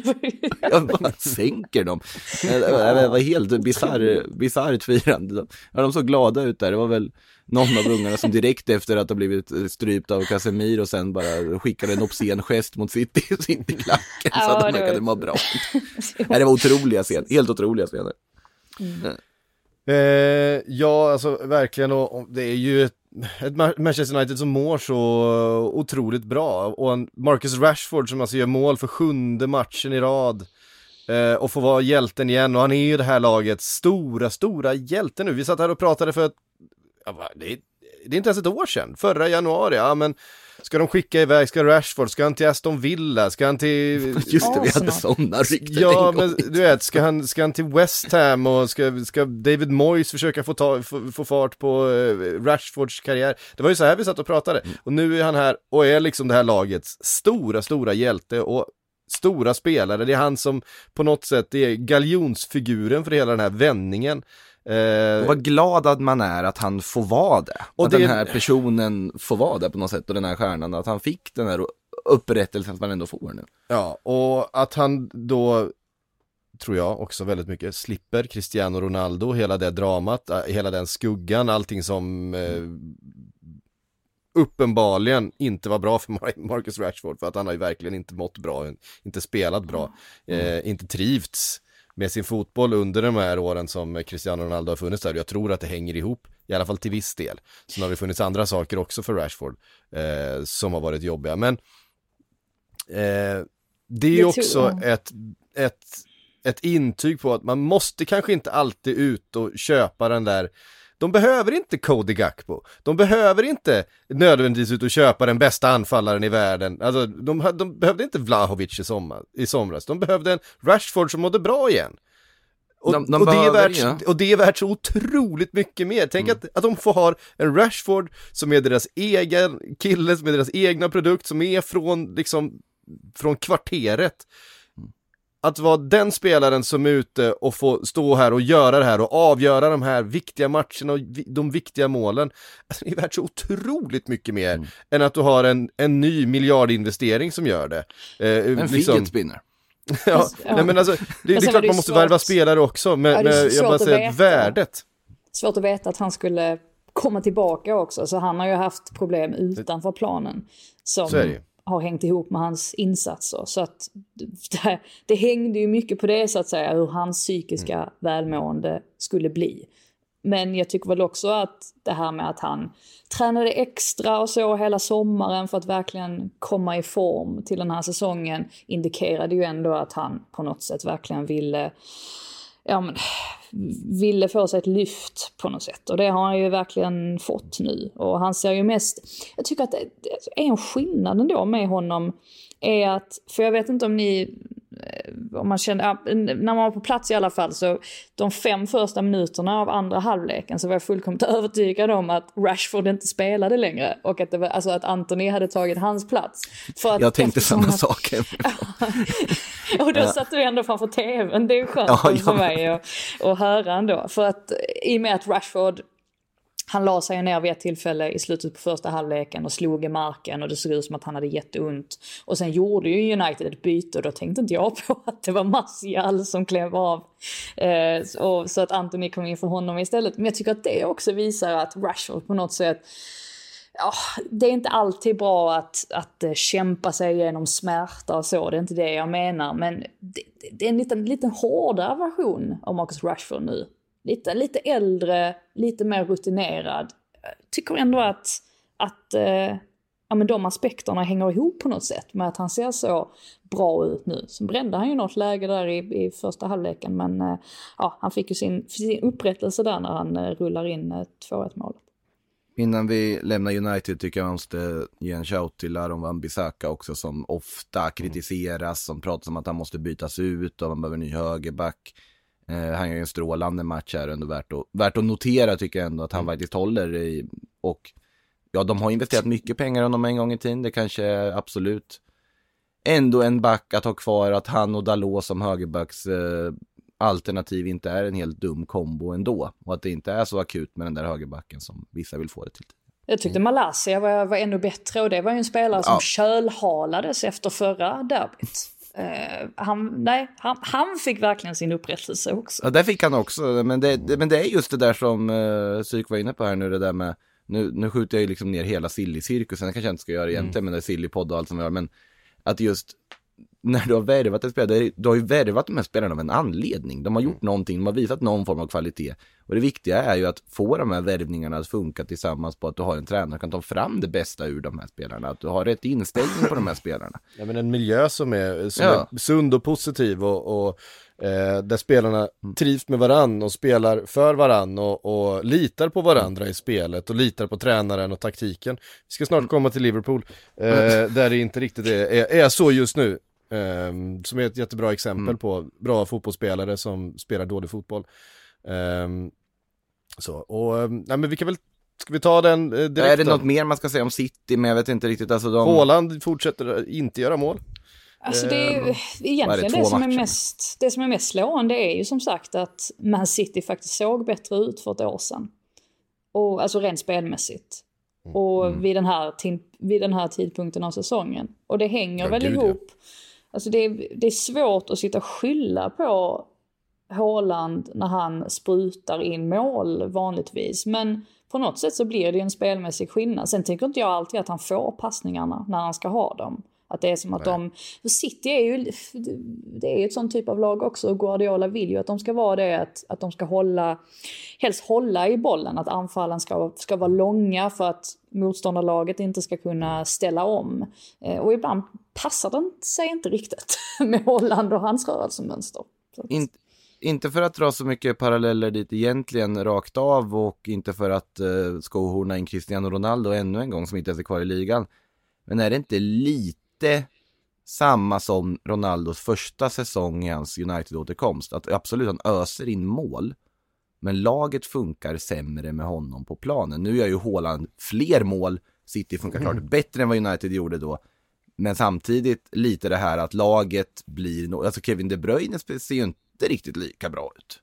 Jag bara sänker dem. Det var- det var helt bisarr, bisarrt firande. Ja, de såg glada ut där. Det var väl någon av ungarna som direkt efter att ha blivit strypt av Casemiro och sen bara skickade en obscen gest mot City, City-klacken så Ja, att de det var- verkade må bra. Nej, det var otroliga scener, helt otroliga scener. Eh, ja, alltså verkligen och, och det är ju ett, ett Ma- Manchester United som mår så otroligt bra och en Marcus Rashford som alltså gör mål för sjunde matchen i rad eh, och får vara hjälten igen och han är ju det här lagets stora, stora hjälte nu. Vi satt här och pratade för att, ja, va, det, är, det är inte ens ett år sedan, förra januari, ja men ska de skicka iväg, ska Rashford, ska han till Aston Villa, ska han till Just det, vi hade sådana rykten Ja, men du vet, ska han, ska han till West Ham och ska, ska David Moyes försöka få, ta, få, få fart på eh, Rashfords karriär? Det var ju så här vi satt och pratade. Och nu är han här och är liksom det här lagets stora, stora hjälte och stora spelare. Det är han som på något sätt är galjonsfiguren för hela den här vändningen. Eh, vad glad att man är att han får vara det. Och att det- den här personen får vara det på något sätt och den här stjärnan, att han fick den här upprättelsen som man ändå får nu. Ja, och att han då tror jag också väldigt mycket slipper Cristiano Ronaldo, hela det dramat, äh, hela den skuggan, allting som eh, uppenbarligen inte var bra för Mar- Marcus Rashford för att han har ju verkligen inte mått bra, inte spelat bra, eh, inte trivts med sin fotboll under de här åren som Cristiano Ronaldo har funnits där. Jag tror att det hänger ihop, i alla fall till viss del. Sen har det funnits andra saker också för Rashford eh, som har varit jobbiga, men eh, det är ju också ett, ett, ett intyg på att man måste kanske inte alltid ut och köpa den där de behöver inte Cody Gakpo. De behöver inte nödvändigtvis ut och köpa den bästa anfallaren i världen. Alltså, de, de behövde inte Vlahovic i, sommar, i somras. De behövde en Rashford som mådde bra igen. Och, De- de och, det är värt, ja. och det är värt så otroligt mycket mer. Tänk att, att de får ha en Rashford som är deras egen kille, som är deras egna produkt, som är från liksom från kvarteret. Att vara den spelaren som är ute och få stå här och göra det här och avgöra de här viktiga matcherna och de viktiga målen. Alltså, det är värt så otroligt mycket mer mm. än att du har en, en ny miljardinvestering som gör det. Eh, en liksom... spinner. ja, ja. Nej, men alltså, det, det är klart man måste svårt. värva spelare också, men, ja, men jag bara säger värdet. Svårt att veta att han skulle komma tillbaka också, så han har ju haft problem utanför planen. Som har hängt ihop med hans insatser. Så att det, det hängde ju mycket på det så att säga, hur hans psykiska mm. välmående skulle bli. Men jag tycker väl också att det här med att han tränade extra och så hela sommaren för att verkligen komma i form till den här säsongen indikerade ju ändå att han på något sätt verkligen ville ja, men, ville få sig ett lyft på något sätt. Och det har han ju verkligen fått nu. Och han ser ju mest, jag tycker att det är en skillnad ändå med honom är att, för jag vet inte om ni Eh, om man kände, när man var på plats i alla fall så de fem första minuterna av andra halvleken så var jag fullkomligt övertygad om att Rashford inte spelade längre och att, det var, alltså att Anthony hade tagit hans plats. För att, jag tänkte samma att, sak. och då ja. satt du ändå framför tvn, det är skönt ja, ja. för mig att, att höra ändå. För att i och med att Rashford han la sig ner vid ett tillfälle i slutet på första halvleken och slog i marken och det såg ut som att han hade jätteont. Och sen gjorde ju United ett byte och då tänkte inte jag på att det var Martial som klev av. Eh, och, så att Anthony kom in för honom istället. Men jag tycker att det också visar att Rashford på något sätt Ja, det är inte alltid bra att, att eh, kämpa sig igenom smärta och så, det är inte det jag menar. Men det, det är en liten, liten hårdare version av Marcus Rashford nu lite, lite äldre, lite mer rutinerad. Tycker ändå att, att eh, ja, men de aspekterna hänger ihop på något sätt med att han ser så bra ut nu. Sen brände han ju något läge där i, i första halvleken men eh, ja, han fick ju sin, sin upprättelse där när han eh, rullar in eh, 2-1 målet. Innan vi lämnar United tycker jag man måste ge en shout till Aron Van Bissaka också som ofta kritiseras, som pratar om att han måste bytas ut och man behöver en ny högerback. Eh, han gör ju en strålande match här ändå värt att, värt att notera tycker jag ändå att han mm. faktiskt håller i, och ja, de har investerat mycket pengar i honom en gång i tiden, det kanske är absolut ändå en back att ha kvar, att han och Dalot som högerbacks eh, alternativ inte är en helt dum kombo ändå. Och att det inte är så akut med den där högerbacken som vissa vill få det till. Jag tyckte Malaysia var, var ännu bättre och det var ju en spelare som ja. kölhalades efter förra derbyt. Uh, han, nej, han, han, fick verkligen sin upprättelse också. Ja, det fick han också, men det, det men det är just det där som uh, Psyk var inne på här nu, det där med, nu, nu skjuter jag ju liksom ner hela Silly-cirkusen, det kanske jag inte ska göra egentligen, mm. men det är Silly-podd och allt som vi har, men att just när du har värvat en spelare, du har ju värvat de här spelarna av en anledning. De har gjort mm. någonting, de har visat någon form av kvalitet. Och det viktiga är ju att få de här värvningarna att funka tillsammans på att du har en tränare som kan ta fram det bästa ur de här spelarna. Att du har rätt inställning på de här spelarna. Ja men en miljö som är, som ja. är sund och positiv och, och eh, där spelarna mm. trivs med varann och spelar för varann och, och litar på varandra i spelet och litar på tränaren och taktiken. Vi ska snart mm. komma till Liverpool, eh, där det inte riktigt är, är, är så just nu. Um, som är ett jättebra exempel mm. på bra fotbollsspelare som spelar dålig fotboll. Um, så, och um, nej, men vi kan väl, ska vi ta den uh, direkt? Är det något mer man ska säga om City, men jag vet inte riktigt, alltså de... Håland fortsätter inte göra mål. Alltså det är ju egentligen det, det, som är mest, det som är mest slående är ju som sagt att Man City faktiskt såg bättre ut för ett år sedan. Och, alltså rent spelmässigt. Och mm. vid, den här, vid den här tidpunkten av säsongen. Och det hänger ja, väl gud, ihop. Ja Alltså det är, det är svårt att sitta och skylla på Håland när han sprutar in mål vanligtvis. Men på något sätt så blir det en spelmässig skillnad. Sen tycker inte jag alltid att han får passningarna när han ska ha dem. Att det är som att Nej. de... För City är ju det är ju ett sånt typ av lag också och Guardiola vill ju att de ska vara det, att, att de ska hålla, helst hålla i bollen, att anfallen ska, ska vara långa för att motståndarlaget inte ska kunna ställa om. Eh, och ibland passar det sig inte riktigt med Holland och hans rörelsemönster. In, inte för att dra så mycket paralleller dit egentligen rakt av och inte för att uh, skohorna in Cristiano Ronaldo ännu en gång som inte ens är kvar i ligan. Men är det inte lite lite samma som Ronaldos första säsong i hans United-återkomst. Att absolut, han öser in mål. Men laget funkar sämre med honom på planen. Nu gör ju Haaland fler mål. City funkar mm. klart bättre än vad United gjorde då. Men samtidigt lite det här att laget blir, no alltså Kevin De Bruyne ser ju inte riktigt lika bra ut.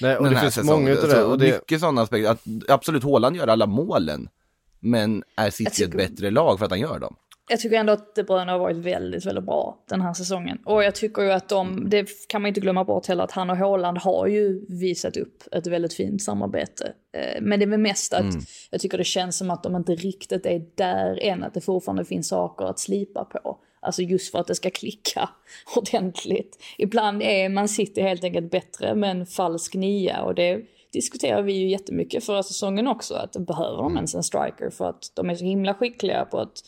Nej, och Den det finns säsongen. många utav det. Och det Mycket sådana aspekter. Att, absolut, Haaland gör alla målen. Men är City ett bättre lag för att han gör dem? Jag tycker ändå att De Bruyne har varit väldigt, väldigt bra den här säsongen. Och jag tycker ju att de, det kan man inte glömma bort heller, att han och Haaland har ju visat upp ett väldigt fint samarbete. Eh, Men det är väl mest att jag tycker det känns som att de inte riktigt är där än, att det fortfarande finns saker att slipa på. Alltså just för att det ska klicka ordentligt. Ibland är man City helt enkelt bättre med en falsk nia och det diskuterar vi ju jättemycket förra säsongen också, att behöver de ens en striker för att de är så himla skickliga på att,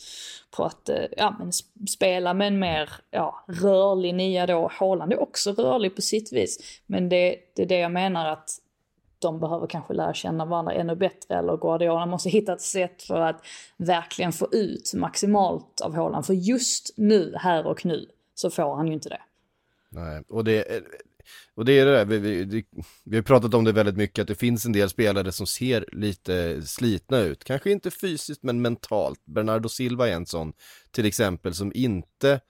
på att eh, ja, men spela med en mer ja, rörlig nia då. Haaland är också rörlig på sitt vis, men det, det är det jag menar att de behöver kanske lära känna varandra ännu bättre eller Guardiola måste hitta ett sätt för att verkligen få ut maximalt av Haaland. För just nu, här och nu, så får han ju inte det. Nej, och det, och det är det där, vi, vi, vi har pratat om det väldigt mycket, att det finns en del spelare som ser lite slitna ut. Kanske inte fysiskt, men mentalt. Bernardo Silva är en sån, till exempel, som inte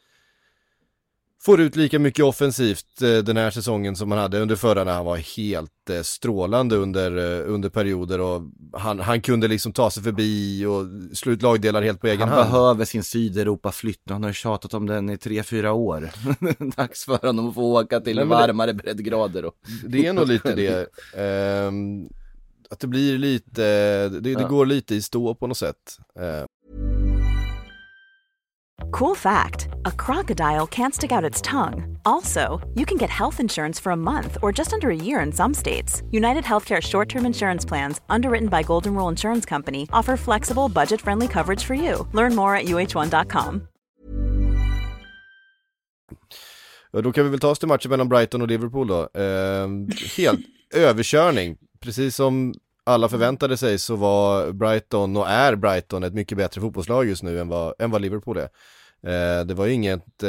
får ut lika mycket offensivt eh, den här säsongen som han hade under förra när han var helt eh, strålande under, eh, under perioder och han, han kunde liksom ta sig förbi och slå ut lagdelar helt på egen Han hand. behöver sin Sydeuropa-flytt. Han har tjatat om den i tre, fyra år. Dags för honom att få åka till Nej, men det- varmare breddgrader. Och... Det är nog lite det. ehm, att det blir lite, det, det Ja. går lite i stå på något sätt. Eh, Cool fact a crocodile can't stick out its tongue. Also, you can get health insurance for a month or just under a year in some states. United Healthcare short term insurance plans, underwritten by Golden Rule Insurance Company, offer flexible, budget friendly coverage for you. Learn more at uh1.com. och då kan vi väl ta oss till matchen mellan Brighton och Liverpool då. Ehm, helt överkörning, precis som alla förväntade sig så var Brighton och är Brighton ett mycket bättre fotbollslag just nu än vad, än vad Liverpool är. Eh, det var ju inget,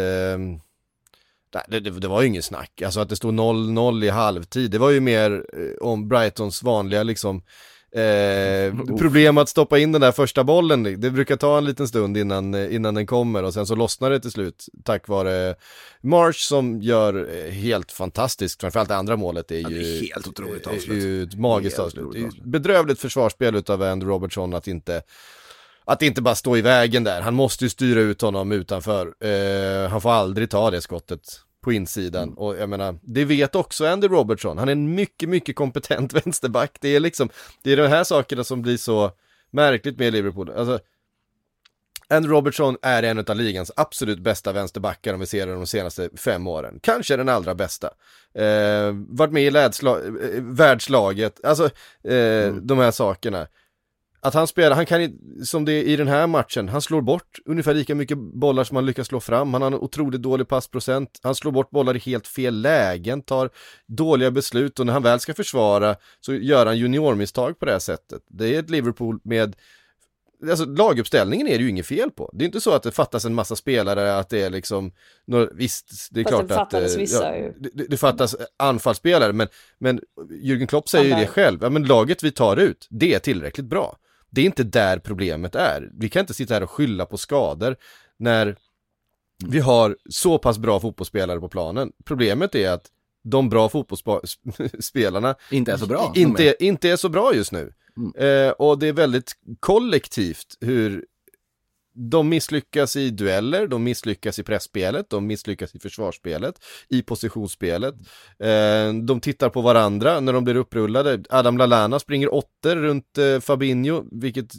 nej, det, det, det var ju ingen snack, alltså att det stod 0-0 i halvtid, det var ju mer eh, om Brightons vanliga liksom Eh, problem att stoppa in den där första bollen, det brukar ta en liten stund innan, eh, innan den kommer och sen så lossnar det till slut tack vare Marsh som gör eh, helt fantastiskt, framförallt det andra målet är ju Ja, det är helt otroligt är avslut. ju ett magiskt avslut. är Bedrövligt försvarsspel utav Andrew Robertson att inte att inte bara stå i vägen där, han måste ju styra ut honom utanför. Eh, han får aldrig ta det skottet på insidan. Mm. Och jag menar, det vet också Andy Robertson. Han är en mycket, mycket kompetent vänsterback. Det är liksom, det är de här sakerna som blir så märkligt med Liverpool. Alltså, Andy Robertson är en av ligans absolut bästa vänsterbackar om vi ser det de senaste fem åren. Kanske den allra bästa. Eh, varit med i lädsla- eh, världslaget, alltså eh, de här sakerna. Att han spelar, han kan, som det är i den här matchen, han slår bort ungefär lika mycket bollar som han lyckas slå fram. Han har en otroligt dålig passprocent, han slår bort bollar i helt fel lägen, tar dåliga beslut och när han väl ska försvara så gör han juniormisstag på det här sättet. Det är ett Liverpool med Alltså laguppställningen är det ju inget fel på. Det är inte så att det fattas en massa spelare, att det är liksom, några, visst, det är Fast klart det att... eh, vissa ja, det, det- fattas anfallsspelare, men, men Jürgen Klopp säger ju det själv, ja men laget vi tar ut, det är tillräckligt bra. Det är inte där problemet är. Vi kan inte sitta här och skylla på skador när vi har så pass bra fotbollsspelare på planen. Problemet är att de bra fotbollsspelarna Inte är så bra. inte, är, inte är så bra just nu. Eh, och det är väldigt kollektivt hur de misslyckas i dueller, de misslyckas i pressspelet, de misslyckas i försvarsspelet, i positionsspelet. Eh, de tittar på varandra när de blir upprullade. Adam Lallana springer åtter runt eh, Fabinho, vilket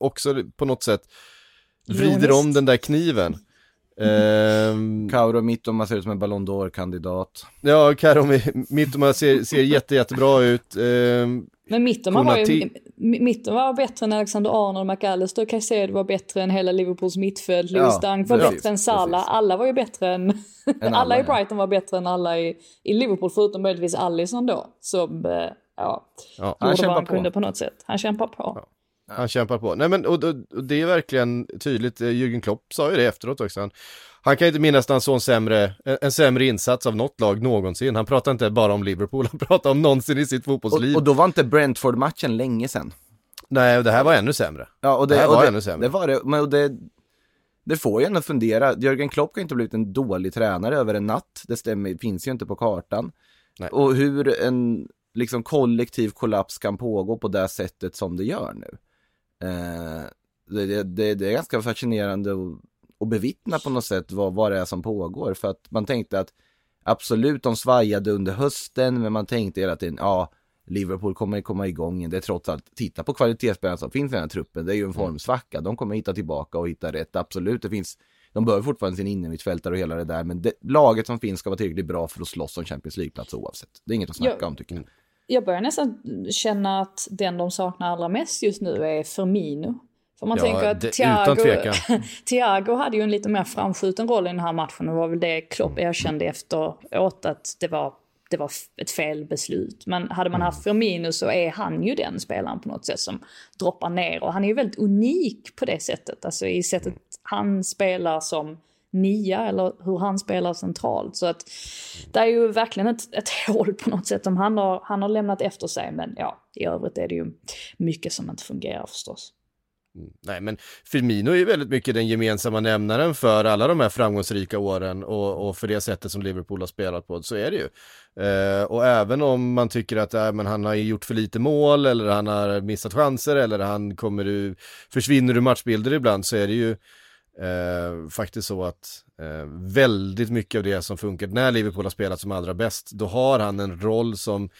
också på något sätt vrider om den där kniven. Ehm, Kauro Mittoma ser ut som en Ballon d'Or-kandidat. ja, Karo Mittoma ser, ser jätte, jättebra ut. Ehm, Men Mittoma var ju Mittoma var bättre än Alexander Arnold, McAllister, Caicedo var bättre än hela Liverpools mittfält, Ja, Dunk var precis, bättre än Salah, precis. alla var ju bättre än, alla, alla, i ja. Brighton var bättre än alla i, i Liverpool, förutom möjligtvis Alisson då, som, eh, ja, ja. Han gjorde kämpar vad han på. kunde på något sätt. Han kämpar på. Han kämpar på. Nej men och, och, och det är verkligen tydligt, eh, Jürgen Klopp sa ju det efteråt också. Han, han kan inte minnas en sämre, en, sämre insats av något lag någonsin. Han pratar inte bara om Liverpool, han pratar om någonsin i sitt Och, fotbollsliv. och då var inte Brentford-matchen länge sedan. Nej, det här var ännu sämre. Ja, och det, Det här och var det, ännu sämre. Det var det, men och det, det får ju ändå fundera. Jörgen Klopp kan inte blivit en dålig tränare över en natt. Det stämmer, finns ju inte på kartan. Nej. Och hur en liksom kollektiv kollaps kan pågå på det sättet som det gör nu. Eh, det, det, det, är ganska fascinerande att, att bevittna på något sätt vad, vad det är som pågår. För att man tänkte att absolut, de svajade under hösten, men man tänkte hela tiden, ja, Liverpool kommer komma igång. Det är trots allt, titta på kvalitetsspelarna som finns i den här truppen. Det är ju en Mm. formsvacka. De kommer hitta tillbaka och hitta rätt. Absolut, det finns, de behöver fortfarande sin innermittfältare och hela det där. Men det, laget som finns ska vara tillräckligt bra för att slåss om Champions League-plats oavsett. Det är inget att snacka Ja. om tycker jag. Jag börjar nästan känna att den de saknar allra mest just nu är Firmino. För man Ja, tänker det- att. Thiago, Thiago hade ju en lite mer framskjuten roll i den här matchen och var väl det Klopp erkände efteråt att det var, det var ett fel beslut. Men hade man haft Firmino så är han ju den spelaren på något sätt som droppar ner och han är ju väldigt unik på det sättet. Alltså i sättet han spelar som nia eller hur han spelar centralt. Så att det är ju verkligen ett, ett hål på något sätt som han har, han har lämnat efter sig. Men ja, i övrigt är det ju mycket som inte fungerar förstås. Mm. Nej, men Firmino är ju väldigt mycket den gemensamma nämnaren för alla de här framgångsrika åren och, och för det sättet som Liverpool har spelat på, så är det ju. Eh, och även om man tycker att äh, men han har gjort för lite mål eller han har missat chanser eller han kommer ur, försvinner ur matchbilder ibland så är det ju eh, faktiskt så att eh, väldigt mycket av det som funkar när Liverpool har spelat som allra bäst, då har han en roll som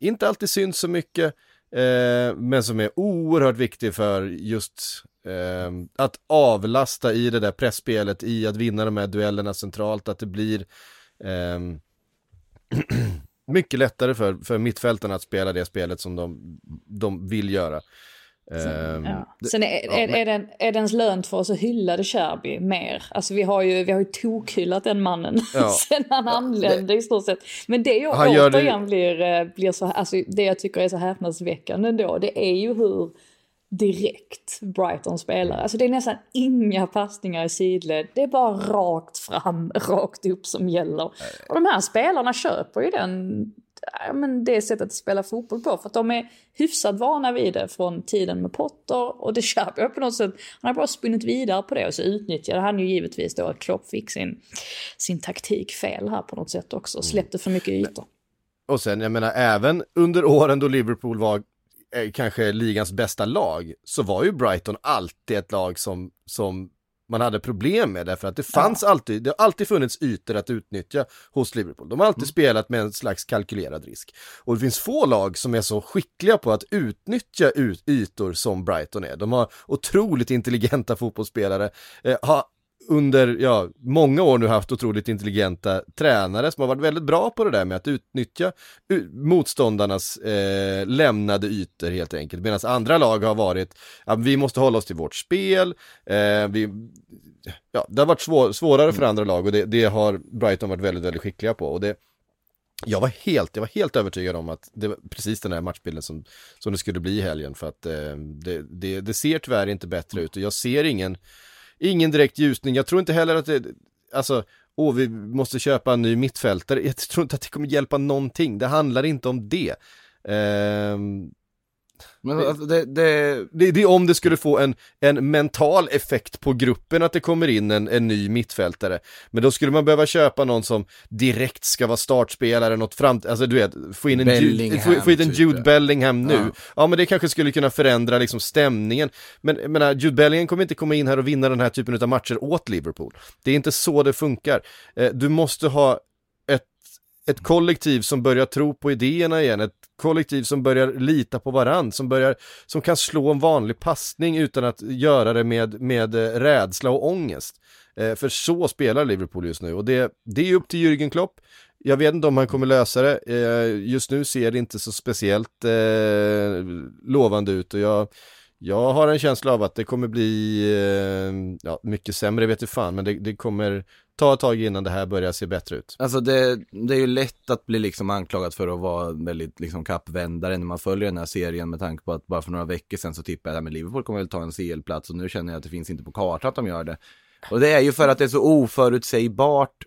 inte alltid syns så mycket, eh, men som är oerhört viktig för just eh, att avlasta i det där pressspelet, i att vinna de här duellerna centralt, att det blir eh, mycket lättare för, för mittfältarna att spela det spelet som de, de vill göra. Ehm, Ja. det- Sen är, ja, är, men- är, den, är det ens lönt för oss att hylla det Cherby mer? Alltså vi har ju, vi har ju tokhyllat den mannen Ja. sen han anlände i stort sett. Men det jag Han gör det- återigen blir, eh, blir så, alltså det jag tycker är så häpnadsväckande då, det är ju hur direkt Brighton spelar. Alltså det är nästan inga passningar i sidled, det är bara rakt fram, rakt upp som gäller. Och de här spelarna köper ju den, ja, men det sättet att spela fotboll på, för att de är hyfsat vana vid det från tiden med Potter och det köper jag på något sätt. Han har bara spunnit vidare på det och så utnyttjade han ju givetvis då att Klopp fick sin, sin taktik fel här på något sätt också, släppte för mycket ytor. Och sen, jag menar, även under åren då Liverpool var eh, kanske ligans bästa lag, så var ju Brighton alltid ett lag som, som man hade problem med därför att det fanns alltid, det har alltid funnits ytor att utnyttja hos Liverpool. De har alltid spelat med en slags kalkylerad risk. Och det finns få lag som är så skickliga på att utnyttja ut, ytor som Brighton är. De har otroligt intelligenta fotbollsspelare, eh, har under ja, många år nu haft otroligt intelligenta tränare som har varit väldigt bra på det där med att utnyttja motståndarnas eh, lämnade ytor helt enkelt. Medan andra lag har varit, ja, vi måste hålla oss till vårt spel, eh, vi, ja, det har varit svår, svårare för andra lag och det, det har Brighton varit väldigt, väldigt skickliga på. Och det, jag var helt, jag var helt övertygad om att det var precis den här matchbilden som, som det skulle bli i helgen för att eh, det, det, det ser tyvärr inte bättre ut och jag ser ingen, ingen direkt ljusning. Jag tror inte heller att det, alltså, åh vi måste köpa en ny mittfältare. Jag tror inte att det kommer hjälpa någonting. Det handlar inte om det. Ehm, men alltså, det, det, det, det är om det skulle få en, en mental effekt på gruppen att det kommer in en, en ny mittfältare. Men då skulle man behöva köpa någon som direkt ska vara startspelare, något fram, alltså du vet, få in en, Jude, få, få in en typ, Jude. Bellingham nu. Ja. Ja. men det kanske skulle kunna förändra liksom stämningen. Men jag menar, Jude Bellingham kommer inte komma in här och vinna den här typen av matcher åt Liverpool. Det är inte så det funkar. Eh, du måste ha ett, ett kollektiv som börjar tro på idéerna igen, ett kollektiv som börjar lita på varann, som börjar, som kan slå en vanlig passning utan att göra det med, med eh, rädsla och ångest. Eh, för så spelar Liverpool just nu och det, det är upp till Jürgen Klopp. Jag vet inte om han kommer lösa det. Eh, just nu ser det inte så speciellt eh, lovande ut och jag, jag har en känsla av att det kommer bli eh, ja, mycket sämre, vet du fan, men det, det kommer ta ett tag innan det här börjar se bättre ut. Alltså det, det är ju lätt att bli liksom anklagad för att vara väldigt liksom kappvändare när man följer den här serien med tanke på att bara för några veckor sedan så tippade jag att Liverpool kommer väl ta en CL-plats och nu känner jag att det finns inte på kartan att de gör det. Och det är ju för att det är så oförutsägbart.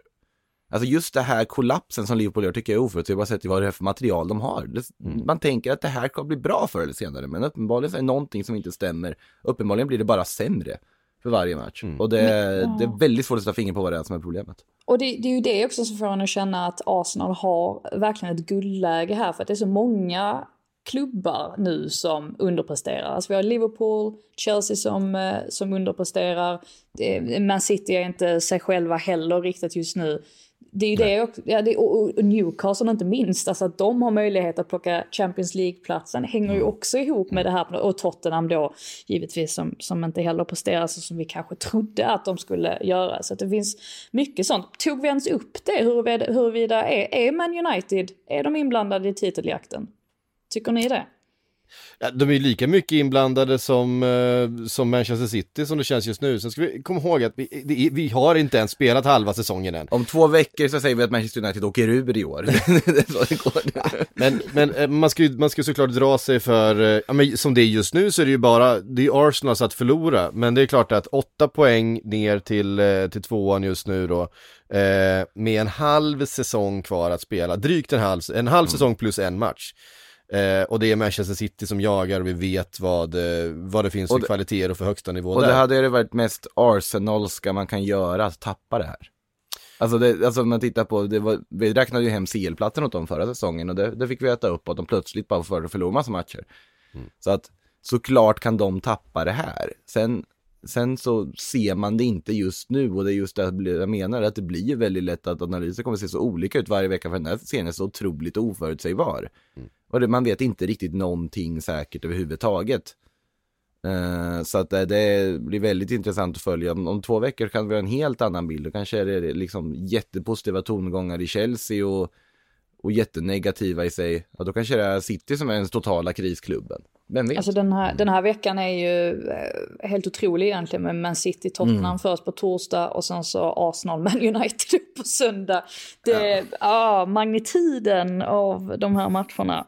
Alltså just det här kollapsen som Liverpool gör tycker jag är oförutsägbart vad det är för material de har. Det, Man tänker att det här kommer bli bra förr eller senare men uppenbarligen så är det någonting som inte stämmer. Uppenbarligen blir det bara sämre. för varje match. Mm. Och det, det är väldigt svårt att sätta finger på vad det är som är problemet. Och det, det är ju det också som får en att känna att Arsenal har verkligen ett guldläge här för att det är så många klubbar nu som underpresterar. Alltså vi har Liverpool, Chelsea som, eh, som underpresterar. Man City är inte sig själva heller riktigt just nu. Det är ju det också, ja, det, och, och Newcastle inte minst, alltså att de har möjlighet att plocka Champions League-platsen hänger ju också ihop med det här. Och Tottenham då givetvis som, som inte heller presterar så som vi kanske trodde att de skulle göra. Så det finns mycket sånt. Tog vi ens upp det huruvida, huruvida är, är Man United, är de inblandade i titeljakten? Tycker ni det? De är lika mycket inblandade som, eh, som Manchester City som det känns just nu. Sen ska vi komma ihåg att vi, det, vi har inte ens spelat halva säsongen än. Om två veckor så säger vi att Manchester United åker ur i år. Men, men eh, man ska ju man ska såklart dra sig för, eh, ja, men som det är just nu så är det ju bara, det är Arsenal att förlora. Men det är klart att åtta poäng ner till, till tvåan just nu då. Eh, med en halv säsong kvar att spela, drygt en halv, en halv säsong plus en match. Eh, och det är Manchester City som jagar och vi vet vad, eh, vad det finns för Och det- kvaliteter och för högsta nivå Och där. det hade ju varit mest Arsenalska man kan göra, att tappa det här. Alltså, det, alltså man tittar på, det var, vi räknade ju hem CL-platsen åt dem förra säsongen och det, det fick vi äta upp att de plötsligt bara för att förlora massa matcher. Så att såklart kan de tappa det här. Sen, sen så ser man det inte just nu och det är just det jag menar, att det blir väldigt lätt att analyser kommer se så olika ut varje vecka för den här serien är så otroligt oförutsägbar. Och det, man vet inte riktigt någonting säkert överhuvudtaget. Eh, så att det, det blir väldigt intressant att följa. Om, om två veckor kan vi ha en helt annan bild. Då kanske är det liksom jättepositiva tongångar i Chelsea och, och jättenegativa i sig. Och då kanske det är City som är den totala krisklubben. Vem vet? Alltså den här, den här veckan är ju eh, helt otrolig egentligen med Man City, Tottenham först på torsdag och sen så Arsenal, Man United på söndag. Det, ja. magnituden av de här matcherna.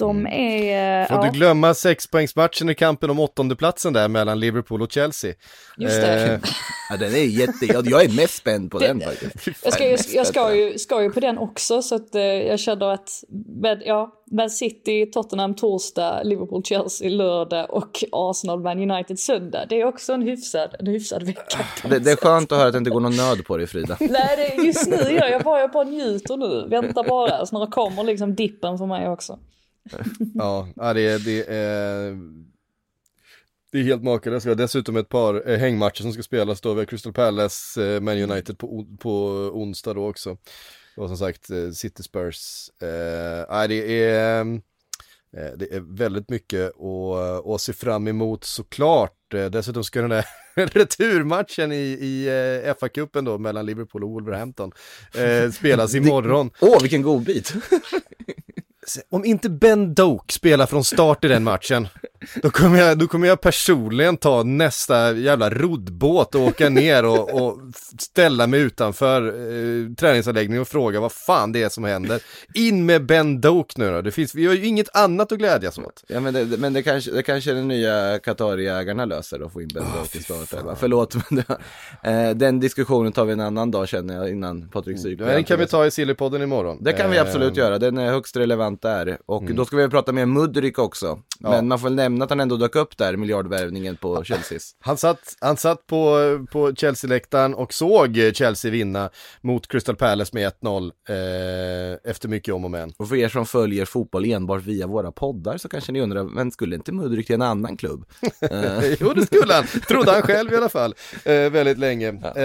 De är... Får ja, du glömma sexpoängsmatchen i kampen om åttondeplatsen där mellan Liverpool och Chelsea. just det. Eh, Ja, den är jätte, jag, jag är mest spänd på den faktiskt. Jag ska, ju, mest jag ska, ju, ska ju på den också så att eh, jag känner att med, ja, Man City, Tottenham torsdag, Liverpool, Chelsea lördag och Arsenal, Man United söndag. Det är också en hyfsad, en hyfsad vecka. det, det är skönt att höra att det inte går någon nöd på dig Frida. Nej, det, just nu gör jag bara, jag bara njuter nu. Vänta bara, snart kommer liksom dippen för mig också. Ja, det, är- det är... Det är helt makalöst. Vi har dessutom ett par eh, hängmatcher som ska spelas då. Vi har Crystal Palace, eh, Man United på, på onsdag då också. Och som sagt eh, City Spurs. Eh, det är... eh, Det är väldigt mycket att, att se fram emot såklart. Eh, Dessutom ska den där returmatchen i, i FA-cupen då mellan Liverpool och Wolverhampton spelas imorgon. Åh, vilken god bit! Om inte Ben Doak spelar från start i den matchen, då kommer jag, då kommer jag personligen ta nästa jävla roddbåt och åka ner och, och ställa mig utanför eh, träningsanläggningen och fråga vad fan det är som händer. In med Ben Doak nu då, det finns, vi har ju inget annat att glädjas åt. Ja men det, men det kanske, det kanske den nya Qatari-ägarna löser att få in Ben Doak i startelvan. Förlåt, men det, eh, den diskussionen tar vi en annan dag känner jag innan Patrik Syk. Den kan vi ta i Sillypodden imorgon. Det kan vi Eh, absolut göra, den är högst relevant där. Och då ska vi prata med Mudryk också. Men man får väl nämna att han ändå dök upp där, miljardvärvningen på Chelseas. Han satt, han satt på, på Chelsea-läktaren och såg Chelsea vinna mot Crystal Palace med 1-0 eh, efter mycket om och men. Och för er som följer fotboll enbart via våra poddar så kanske ni undrar, men skulle inte Mudryk till en annan klubb? Eh, jo, det skulle han. Trodde han själv i alla fall. Eh, väldigt länge. Eh,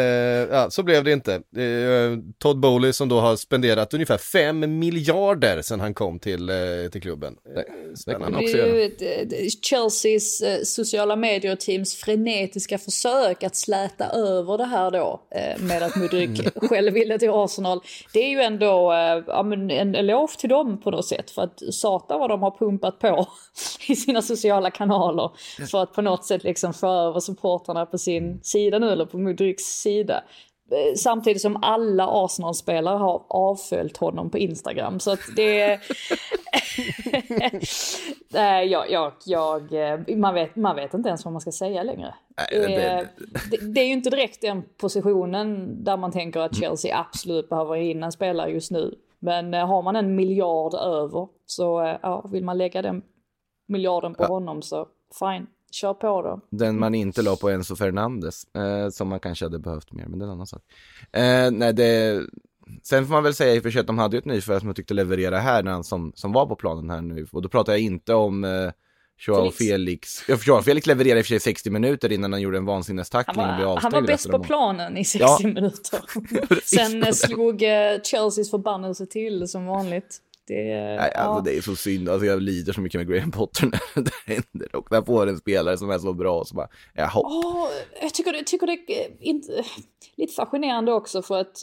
ja, så blev det inte. Eh, Todd Bowley som då har spenderat ungefär 5 miljarder sedan han kom till, eh, till klubben. Eh, det kan man Det också är ju ett, Chelseas eh, sociala medier-teams frenetiska försök att släta över det här då med att Mudryk själv ville till Arsenal. Det är ju ändå ja, men en eloge till dem på något sätt för att satan vad de har pumpat på i sina sociala kanaler för att på något sätt liksom få över supportrarna på sin sida nu eller på Mudryks sida. Eh, Samtidigt som alla Arsenal-spelare har avföljt honom på Instagram. Så att det... Nej, jag, jag, jag, eh, man, vet, man vet inte ens vad man ska säga längre. Nej, det- Eh, det, det är ju inte direkt den positionen där man tänker att Chelsea absolut behöver in en spelare just nu. Men eh, har man en miljard över så eh, ja, vill man lägga den miljarden på honom så fine, kör på då. Den man inte la på Enzo Fernandes, eh, som man kanske hade behövt mer, men det är en annan sak. Eh, nej, det... Sen får man väl säga i och för sig att de hade ju ett nyförvärv som jag tyckte leverera här när han som, som var på planen här nu. Och då pratar jag inte om eh, Joao Felix. Felix. Ja, Felix levererade i och för sig 60 minuter innan han gjorde en vansinnestackling och blev avstängd han var bäst på planen i 60 Ja. minuter. Sen slog eh, Chelseas förbannelse till som vanligt. Det, eh, Nej, alltså ja. det är så synd, alltså jag lider så mycket med Graham Potter när det händer och när jag får en spelare som är så bra och så bara, jaha. Åh, jag tycker, det- tycker det är inte, lite fascinerande också för att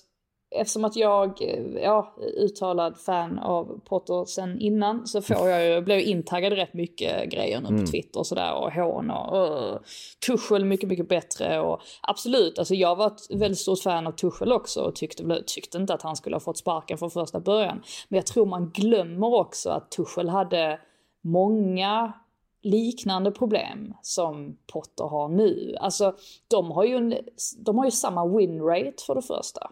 eftersom att jag eh, ja, uttalad fan av Potter sen innan så får jag ju, blev intaggad rätt mycket grejer nu på Twitter och sådär och hån och uh, Tuchel mycket, mycket bättre och absolut, alltså jag var ett väldigt stort fan av Tuchel också och tyckte, tyckte inte att han skulle ha fått sparken från första början. Men jag tror man glömmer också att Tuchel hade många liknande problem som Potter har nu. Alltså, de har ju, en, de har ju samma win rate för det första.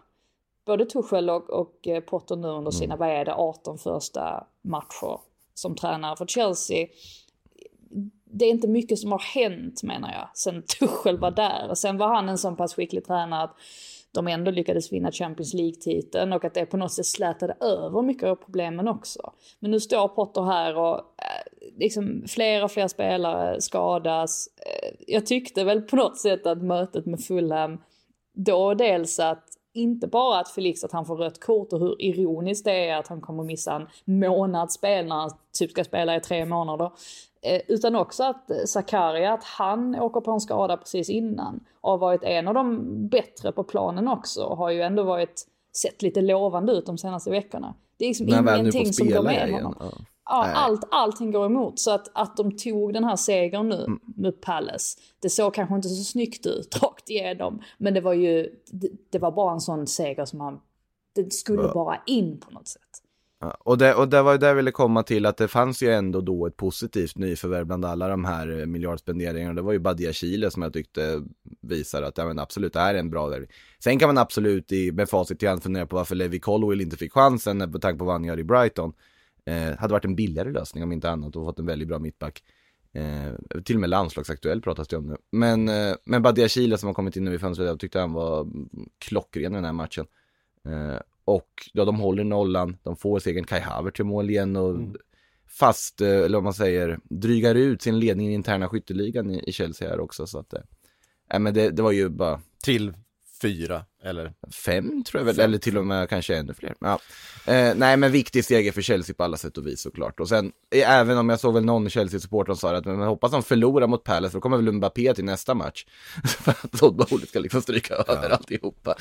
Både Tuchel och, och eh, Potter nu under sina, vad är det, 18 första matcher som tränare för Chelsea. Det är inte mycket som har hänt menar jag, sen Tuchel var där. Och sen var han en så pass skicklig tränare att de ändå lyckades vinna Champions League-titeln och att det på något sätt slätade över mycket av problemen också. Men nu står Potter här och eh, liksom fler och fler spelare skadas. Eh, jag tyckte väl på något sätt att mötet med Fulham då dels att inte bara att Felix att han får rött kort och hur ironiskt det är att han kommer missa en månadsspel när han typ ska spela i tre månader. Eh, utan också att eh, Zakaria, att han åker på en skada precis innan och har varit en av de bättre på planen också och har ju ändå varit sett lite lovande ut de senaste veckorna. Det är liksom ingenting som går med igen. honom. Ja. Ja, Nej. allt, allting går emot. Så att, att de tog den här segern nu Mm. med Palace, det såg kanske inte så snyggt ut rakt igenom. Men det var ju, det, det var bara en sån seger som man, det skulle bara in på något sätt. Ja, och, det, och det var ju där jag ville komma till att det fanns ju ändå då ett positivt nyförvärv bland alla de här eh, miljardspenderingarna. Det var ju Badia Chile som jag tyckte visar att ja, men absolut det här är en bra värvning. Sen kan man absolut i, med facit i hand fundera på varför Levi Colwill inte fick chansen med tanke på vad han gör i Brighton. Eh, hade varit en billigare lösning om inte annat och fått en väldigt bra mittback. Eh, till och med landslagsaktuell pratas det om nu. Men, eh, men Badia Chile som har kommit in nu i fönstret, jag tyckte han var mm, klockren i den här matchen. Eh, och ja, de håller nollan, de får segern, Kai Havertz till mål igen och fast, eh, eller vad man säger, drygar ut sin ledning i interna skytteligan i, i Chelsea här också. Så att, eh, men det, det var ju bara Till fyra, eller? fem tror jag väl, eller till och med kanske ännu fler. Ja. Eh, nej men viktig seger för Chelsea på alla sätt och vis såklart. Och sen, eh, även om jag såg väl någon Chelsea-supporter som sa att men jag hoppas de förlorar mot Palace, för då kommer väl Mbappé till nästa match. för att Todd Bowley ska liksom stryka över alltihopa.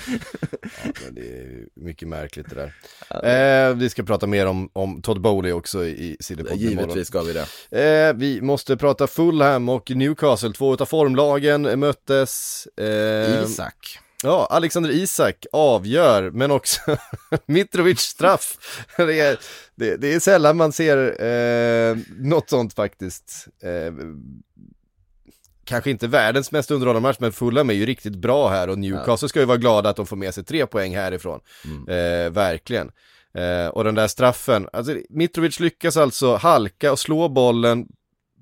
Ja, det är mycket märkligt det där. Eh, vi ska prata mer om, om Todd Bowley också i Sillypodden. Givetvis ska vi det. Eh, vi måste prata Fulham och Newcastle, två utav formlagen möttes. Eh, Isak. Ja, Alexander Isak avgör, men också Mitrovic straff. det, är, det, det är sällan man ser eh, något sånt faktiskt. Eh, kanske inte världens mest underhållande match, men Fulham är ju riktigt bra här och Newcastle ska ju vara glada att de får med sig tre poäng härifrån. Eh, verkligen. Eh, och den där straffen, alltså Mitrovic lyckas alltså halka och slå bollen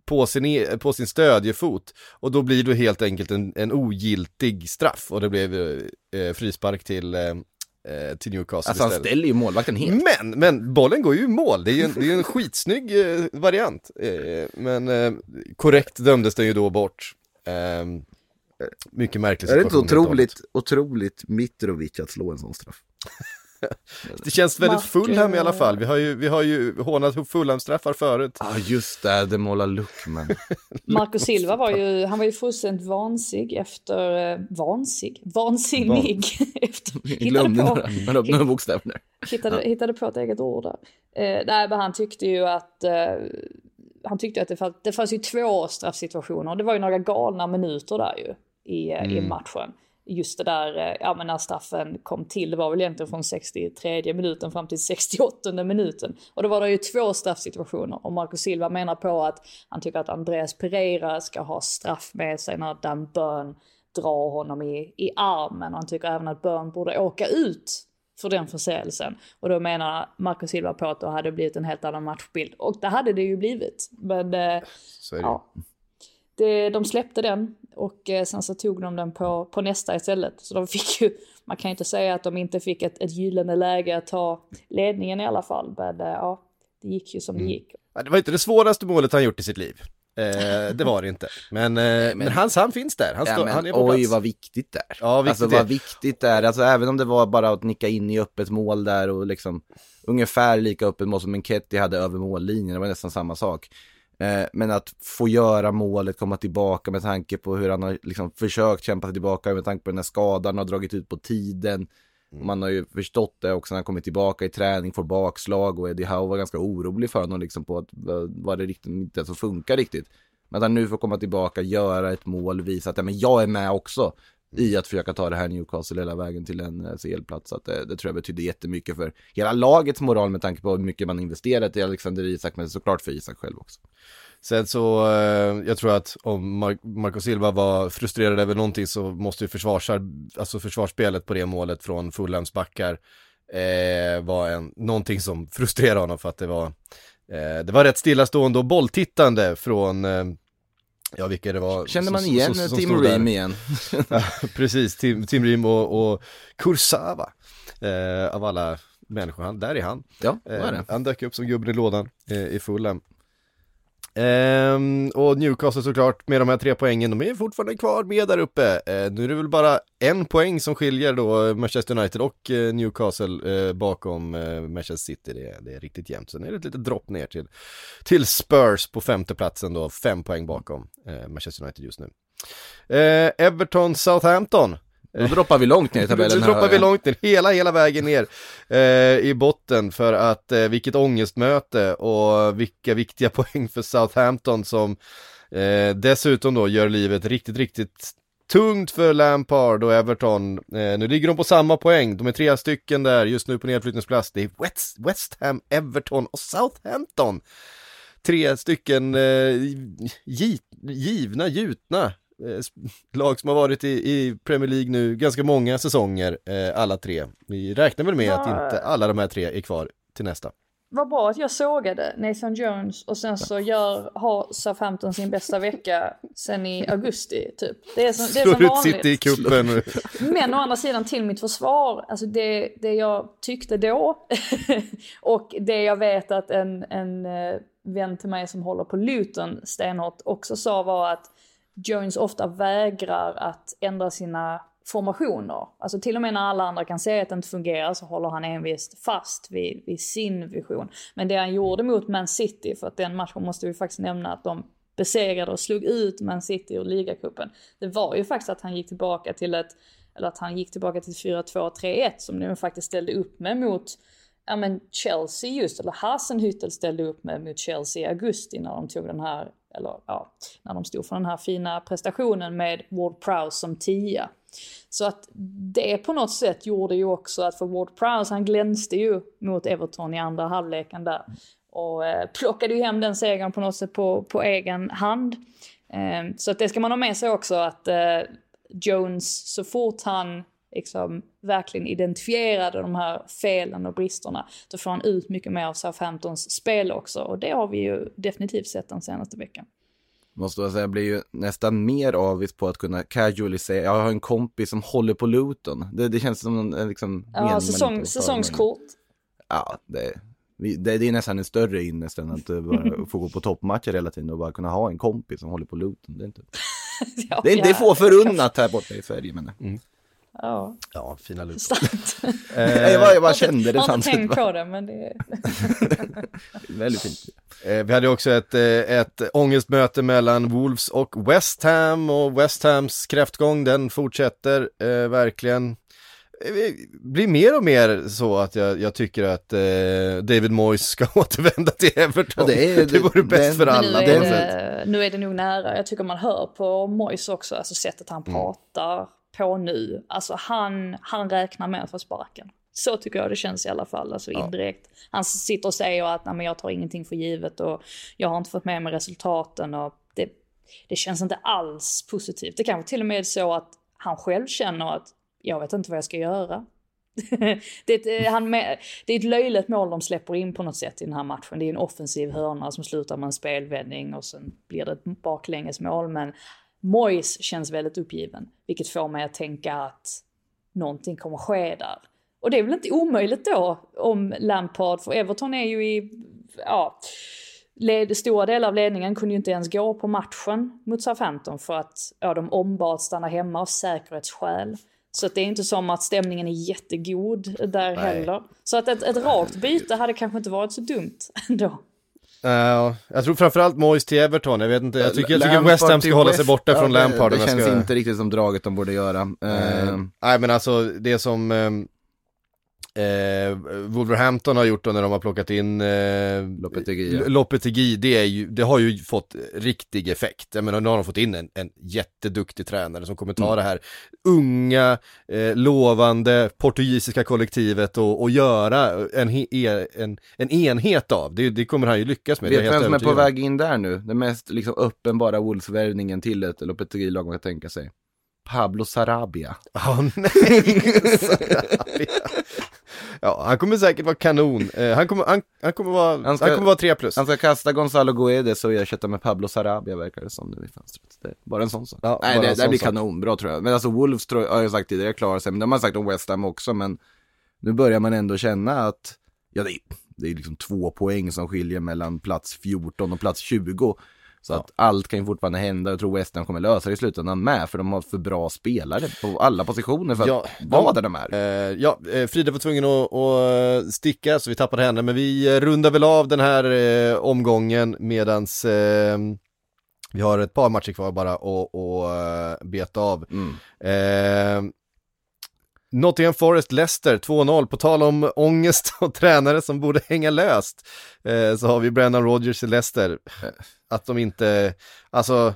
på sin, e- på sin stödjefot och då blir det helt enkelt en, en ogiltig straff och det blev eh, frispark till, eh, eh, till Newcastle Alltså han istället. ställer ju målvakten helt. Men, men bollen går ju i mål, det är ju en, det är en skitsnygg eh, variant. Eh, men eh, korrekt dömdes den ju då bort. Eh, mycket märklig Är det inte situation otroligt, otroligt Mitrovic att slå en sån straff? Det känns väldigt Fulham i alla fall, vi har ju, vi har ju hånat Fulham-straffar förut. Ja ah, just det, det målar Luckman. Marco Silva var ju, han var ju fullständigt vansig efter, eh, vansig, vansinnig efter, hittade på, några, några, några bokstäver där. hittade, hittade på ett eget ord där. Eh, nej, men han tyckte ju att, eh, han tyckte att det fanns, det fanns ju två straffsituationer, det var ju några galna minuter där ju i, eh, i matchen. Just det där, eh, ja men när straffen kom till, det var väl egentligen från 63 minuten fram till 68 minuten. Och då var det ju två straffsituationer och Marco Silva menar på att han tycker att Andreas Pereira ska ha straff med sig när Dan Burn drar honom i, i armen. Och han tycker även att Burn borde åka ut för den förseelsen. Och då menar Marco Silva på att då hade det blivit en helt annan matchbild. Och det hade det ju blivit. Men eh, det. ja. det, de släppte den och eh, sen så tog de den på, på nästa istället. Så de fick ju, man kan ju inte säga att de inte fick ett, ett gyllene läge att ta ledningen i alla fall. Men eh, ja, det gick ju som det Mm. gick. Ja, Det var inte det svåraste målet han gjort i sitt liv. Eh, det var det inte. Men, eh, men, hans han finns där. Han, Ja, men, han är på oj plats. vad viktigt det är. Ja, viktigt alltså det vad viktigt det är. Alltså även om det var bara att nicka in i öppet mål där och liksom ungefär lika öppet mål som Enketti hade över mållinjen. Det var nästan samma sak. Eh, men att få göra målet, komma tillbaka med tanke på hur han har liksom försökt kämpa sig tillbaka med tanke på den här skadan, har dragit ut på tiden. Och man har ju förstått det också när han kommit tillbaka i träning, får bakslag och Eddie Howe var ganska orolig för honom liksom på att vad- vad det riktigt inte så funkar riktigt. Men att han nu får komma tillbaka, göra ett mål, visa att ja, men jag är med också i att försöka ta det här Newcastle hela vägen till en eh, CL-plats. Så det, eh, det tror jag betyder jättemycket för hela lagets moral med tanke på hur mycket man investerat i Alexander Isak, men såklart för Isak själv också. Sen så, eh, jag tror att om Mar- Marco Silva var frustrerad över någonting så måste ju försvarsar, alltså försvarsspelet på det målet från Fulhams backar eh, var en, någonting som frustrerade honom för att det var, eh, det var rätt stillastående och bolltittande från, eh, ja vilka det var. Kände man igen som- som Tim. Ream igen? Ja, precis, Tim, Tim Ream och, och Kursava, eh, av alla människor, han, där är han. Ja, vad är Eh, det? han dök upp som gubben i lådan eh, i Fulham. Ehm, och Newcastle såklart med de här tre poängen, de är fortfarande kvar med där uppe. Ehm, nu är det väl bara en poäng som skiljer då eh, Manchester United och eh, Newcastle eh, bakom eh, Manchester City. Det, är- det är riktigt jämnt. Sen är det ett litet dropp ner till, till Spurs på femteplatsen då, fem poäng bakom eh, Manchester United just nu. Eh, Everton Southampton. Då droppar vi långt ner i tabellen här, droppar vi långt ner, hela, hela vägen ner eh, i botten för att eh, vilket ångestmöte och vilka viktiga poäng för Southampton som eh, dessutom då gör livet riktigt, riktigt tungt för Lampard och Everton. Eh, nu ligger de på samma poäng, de är tre stycken där just nu på nedflyttningsplats. Det är West, West Ham, Everton och Southampton. Tre stycken eh, gi, givna, gjutna lag som har varit i, i Premier League nu ganska många säsonger, eh, alla tre. Vi räknar väl med att Ja. inte alla de här tre är kvar till nästa. Vad bra att jag sågade Nathan Jones och sen så gör, har Southampton sin bästa vecka sen i augusti typ. Det är som, det är som Slår vanligt. City i kuppen. Men å andra sidan till mitt försvar, alltså det, det jag tyckte då och det jag vet att en, en eh, vän till mig som håller på Luton stenhårt också sa var att Jones ofta vägrar att ändra sina formationer. Alltså till och med när alla andra kan se att det inte fungerar så håller han envist fast vid, vid sin vision. Men det han gjorde mot Man City, för att den matchen måste vi faktiskt nämna att de besegrade och slog ut Man City ur ligacupen. Det var ju faktiskt att han gick tillbaka till ett, eller att han gick tillbaka till 4-2-3-1 som de faktiskt ställde upp med mot ja men Chelsea just, eller Hasenhüttel ställde upp med mot Chelsea i augusti när de tog den här, eller ja, när de stod för den här fina prestationen med Ward Prowse som tia. Så att det på något sätt gjorde ju också att för Ward Prowse, han glänste ju mot Everton i andra halvleken där. Och eh, plockade ju hem den segern på något sätt på, på egen hand. Eh, så att det ska man ha med sig också att eh, Jones, så fort han liksom verkligen identifierade de här felen och bristerna, då får han ut mycket mer av Southamptons spel också. Och det har vi ju definitivt sett den senaste veckan. Måste jag säga, jag blir ju nästan mer avis på att kunna casually säga, jag har en kompis som håller på Luton. Det, det känns som en liksom Ja, säsong, säsongskort. Ja, det, det, det är nästan en större ynnest än att eh, bara få gå på toppmatcher hela tiden och bara kunna ha en kompis som håller på Luton. Det är inte, Ja, det är inte ja, få förunnat här borta i Sverige, men Ja, Ja, fina starkt. Nej, jag bara, jag bara kände det Jag har inte samtidigt. tänkt på det, men det är... Väldigt fint. Eh, vi hade också ett, eh, ett ångestmöte mellan Wolves och West Ham och West Hams kräftgång den fortsätter eh, verkligen. Eh, Det blir mer och mer så att jag, jag tycker att eh, David Moyes ska återvända till Everton. Ja, det är- det vore bäst det- för alla nu är, det, nu är det nog nära. Jag tycker man hör på Mois också, alltså sättet han pratar på nu. Alltså han, han räknar med att få sparken. Så tycker jag det känns i alla fall, alltså indirekt. Han sitter och säger att Nej, men jag tar ingenting för givet och jag har inte fått med mig resultaten och det, det känns inte alls positivt. Det kanske till och med är så att han själv känner att jag vet inte vad jag ska göra. det, är ett, eh, han med, det är ett löjligt mål de släpper in på något sätt i den här matchen. Det är en offensiv hörna som slutar med en spelvändning och sen blir det ett baklängesmål. Men Mois känns väldigt uppgiven, vilket får mig att tänka att någonting kommer ske där. Och det är väl inte omöjligt då om Lampard, för Everton är ju i, ja, led, stora delar av ledningen kunde ju inte ens gå på matchen mot Southampton för att ja, de ombad stanna hemma av säkerhetsskäl. Så att det är inte som att stämningen är jättegod där Nej. heller. Så att ett, ett rakt byte hade kanske inte varit så dumt ändå. Uh, jag tror framförallt Moise till Everton, jag vet inte, jag tycker, jag tycker West Ham ska hålla sig borta ja, från Lampard. Det, det känns ska... inte riktigt som draget de borde göra. Uh, Nej men alltså det som um, Eh, Wolverhampton har gjort då när de har plockat in eh, Lopetegui, Lopetegui det, ju, det har ju fått riktig effekt. Jag menar nu har de fått in en, en jätteduktig tränare som kommer ta mm. det här unga, eh, lovande portugisiska kollektivet och, och göra en, he, en, en enhet av. Det, det kommer han ju lyckas med. Vet vem som är på väg in där nu? Den mest liksom uppenbara Wolves-värvningen till ett Lopetegui-lag man kan tänka sig. Pablo Sarabia. Åh oh, nej, Sarabia. Ja, han kommer säkert vara kanon. Eh, han, kommer, han, han, kommer vara, han, ska, han kommer vara 3 plus. Han ska kasta Gonzalo Guedes och ersätta med Pablo Sarabia verkar det som nu i fönstret. Det, bara en sån sak. Ja, Nej, det, det blir kanonbra tror jag. Men alltså Wolves tror jag, har jag sagt tidigare, klarar sig. Men det har man sagt om West Ham också. Men nu börjar man ändå känna att, ja det är, det är liksom två poäng som skiljer mellan plats 14 och plats 20. Så ja. att allt kan ju fortfarande hända. Jag tror West Ham kommer lösa det i slutändan med. För de har för bra spelare på alla positioner för ja, att vara där de är. Eh, ja, eh, Frida var tvungen att, att, sticka så vi tappade henne. Men vi eh, rundar väl av den här eh, omgången medans eh, vi har ett par matcher kvar bara att beta av. Mm. Eh, Nottingham Forest Leicester 2-0, på tal om ångest och tränare som borde hänga löst. Eh, så har vi Brennan Rodgers i Leicester. Att de inte, alltså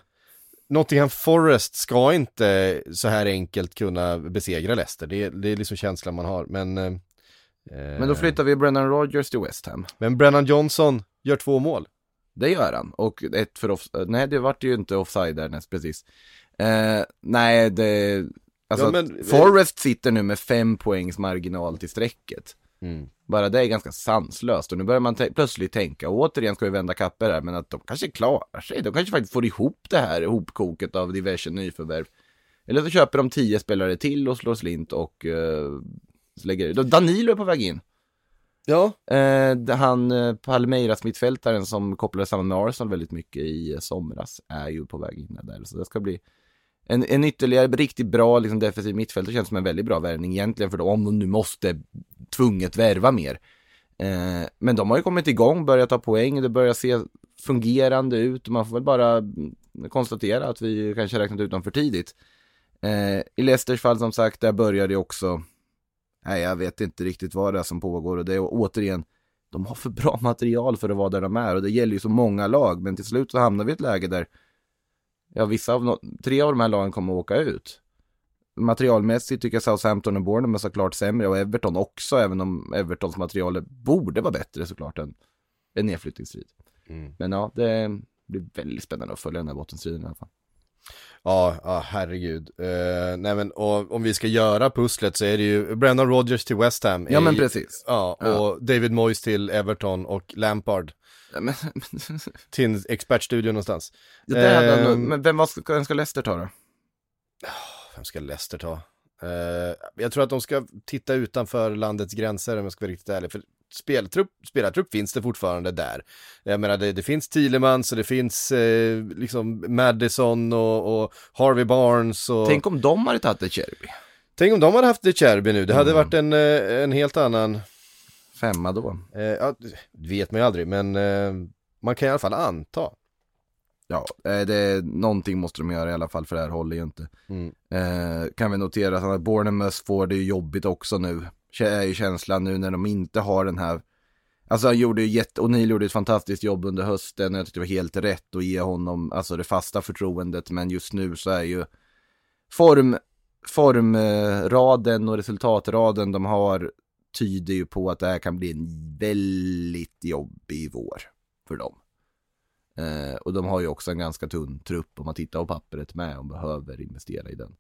Nottingham Forest ska inte så här enkelt kunna besegra Leicester. Det, det är liksom känslan man har, men eh, Men då flyttar vi Brennan Rodgers till West Ham. Men Brennan Johnson gör två mål. Det gör han, och ett för off nej det vart ju inte offside där näst precis. Eh, nej, det, Alltså, ja, men... Forrest sitter nu med fem poängs marginal till strecket. Mm. Bara det är ganska sanslöst och nu börjar man plötsligt tänka, och återigen ska vi vända kapper här, men att de kanske klarar sig. De kanske faktiskt får ihop det här hopkoket av diverse nyförvärv. Eller så köper de tio spelare till och slår slint och uh, lägger Danilo är på väg in. Ja. Uh, han uh, Palmeiras mittfältaren som kopplade samman med Arsenal väldigt mycket i somras är ju på väg in där. Så det ska bli en, en ytterligare riktigt bra liksom, defensiv mittfältare känns som en väldigt bra värvning egentligen för då, om de nu måste tvunget värva mer. Eh, men de har ju kommit igång, börjat ta poäng, det börjar se fungerande ut och man får väl bara konstatera att vi kanske räknat ut dem för tidigt. Eh, I Leicesters fall som sagt, där börjar det också, nej jag vet inte riktigt vad det är som pågår och det är återigen, de har för bra material för att vara där de är och det gäller ju så många lag men till slut så hamnar vi i ett läge där ja, vissa av, tre av de här lagen kommer att åka ut. Materialmässigt tycker jag Southampton och Bournemouth är såklart sämre och Everton också, även om Evertons material borde vara bättre såklart än en nedflyttningsstrid. Mm. Men ja, det blir väldigt spännande att följa den här bottenstriden i alla fall. Ja, ja herregud. Uh, nej men och, om vi ska göra pusslet så är det ju Brennan Rodgers till West Ham. Ja men precis. Ja, och ja. David Moyes till Everton och Lampard men, till en expertstudio någonstans. Ja, det eh, men vem, ska, vem ska Leicester ta då? Vem ska Leicester ta? Eh, jag tror att de ska titta utanför landets gränser om jag ska vara riktigt ärlig. För speltrupp, spelartrupp finns det fortfarande där. Jag menar det, det finns Thielemans och det finns eh, liksom Madison och, och, Harvey Barnes och... Tänk om de hade tagit ett Cherby. Tänk om de hade haft ett Cherby nu, det hade mm. varit en, eh, en helt annan femma då? Eh, ja, vet man ju aldrig, men eh, man kan i alla fall anta. Ja, eh, det, någonting måste de göra i alla fall för det här håller ju inte. Mm. Eh, kan vi notera att Bournemouth får det ju jobbigt också nu. Är ju känslan nu när de inte har den här Alltså han gjorde ju jätte, och Neil gjorde ett fantastiskt jobb under hösten och jag tyckte det var helt rätt att ge honom, alltså det fasta förtroendet, men just nu så är ju form, formraden och resultatraden de har tyder ju på att det här kan bli en väldigt jobbig vår för dem. Eh, och de har ju också en ganska tunn trupp om man tittar på pappret med och behöver investera i den.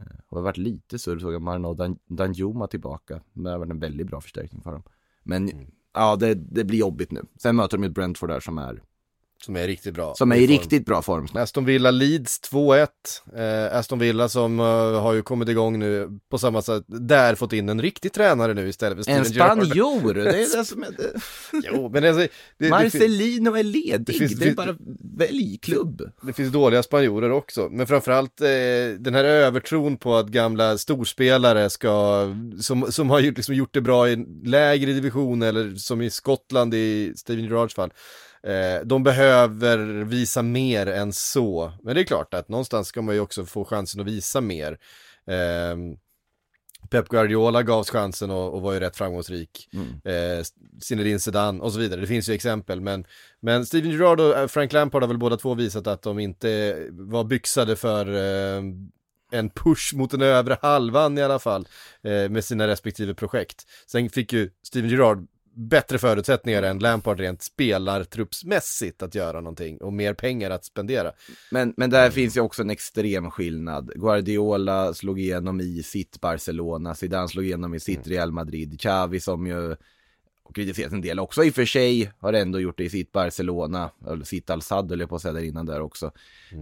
Och det har varit lite surr, såg jag Marno Dan Danjuma tillbaka. Men det har varit en väldigt bra förstärkning för dem. Men ja, det, det blir jobbigt nu. Sen möter de ett Brentford där som är, Som är riktigt bra. som är i riktigt bra form. Aston Villa Leeds 2-1. Eh, Aston Villa som eh, har ju kommit igång nu på samma sätt, där fått in en riktig tränare nu istället för En Steven Gerrard. spanjor! Det är det som är det. Jo, men alltså, det, det, det, Marcelino är ledig, det, finns- är finns- bara välj klubb. det finns dåliga spanjorer också, men framförallt eh, den här övertron på att gamla storspelare ska, som, som har gjort, liksom gjort det bra i en lägre division eller som i Skottland i Steven Gerrards fall. Eh, de behöver visa mer än så, men det är klart att någonstans ska man ju också få chansen att visa mer. Eh, Pep Guardiola gavs chansen och, och var ju rätt framgångsrik. Eh, Zinedine Zidane och så vidare. Det finns ju exempel, men, men Steven Gerrard och eh, Frank Lampard har väl båda två visat att de inte var byxade för eh, en push mot den övre halvan i alla fall eh, med sina respektive projekt. Sen fick ju Steven Gerrard bättre förutsättningar än Lampard rent spelartruppsmässigt att göra någonting och mer pengar att spendera. Men, men där finns ju också en extrem skillnad. Guardiola slog igenom i sitt Barcelona, Zidane slog igenom i sitt Real Madrid, Xavi som ju och kritiserat en del också i och för sig, har ändå gjort det i sitt Barcelona, eller sitt Al-Sad jag på att säga där innan där också.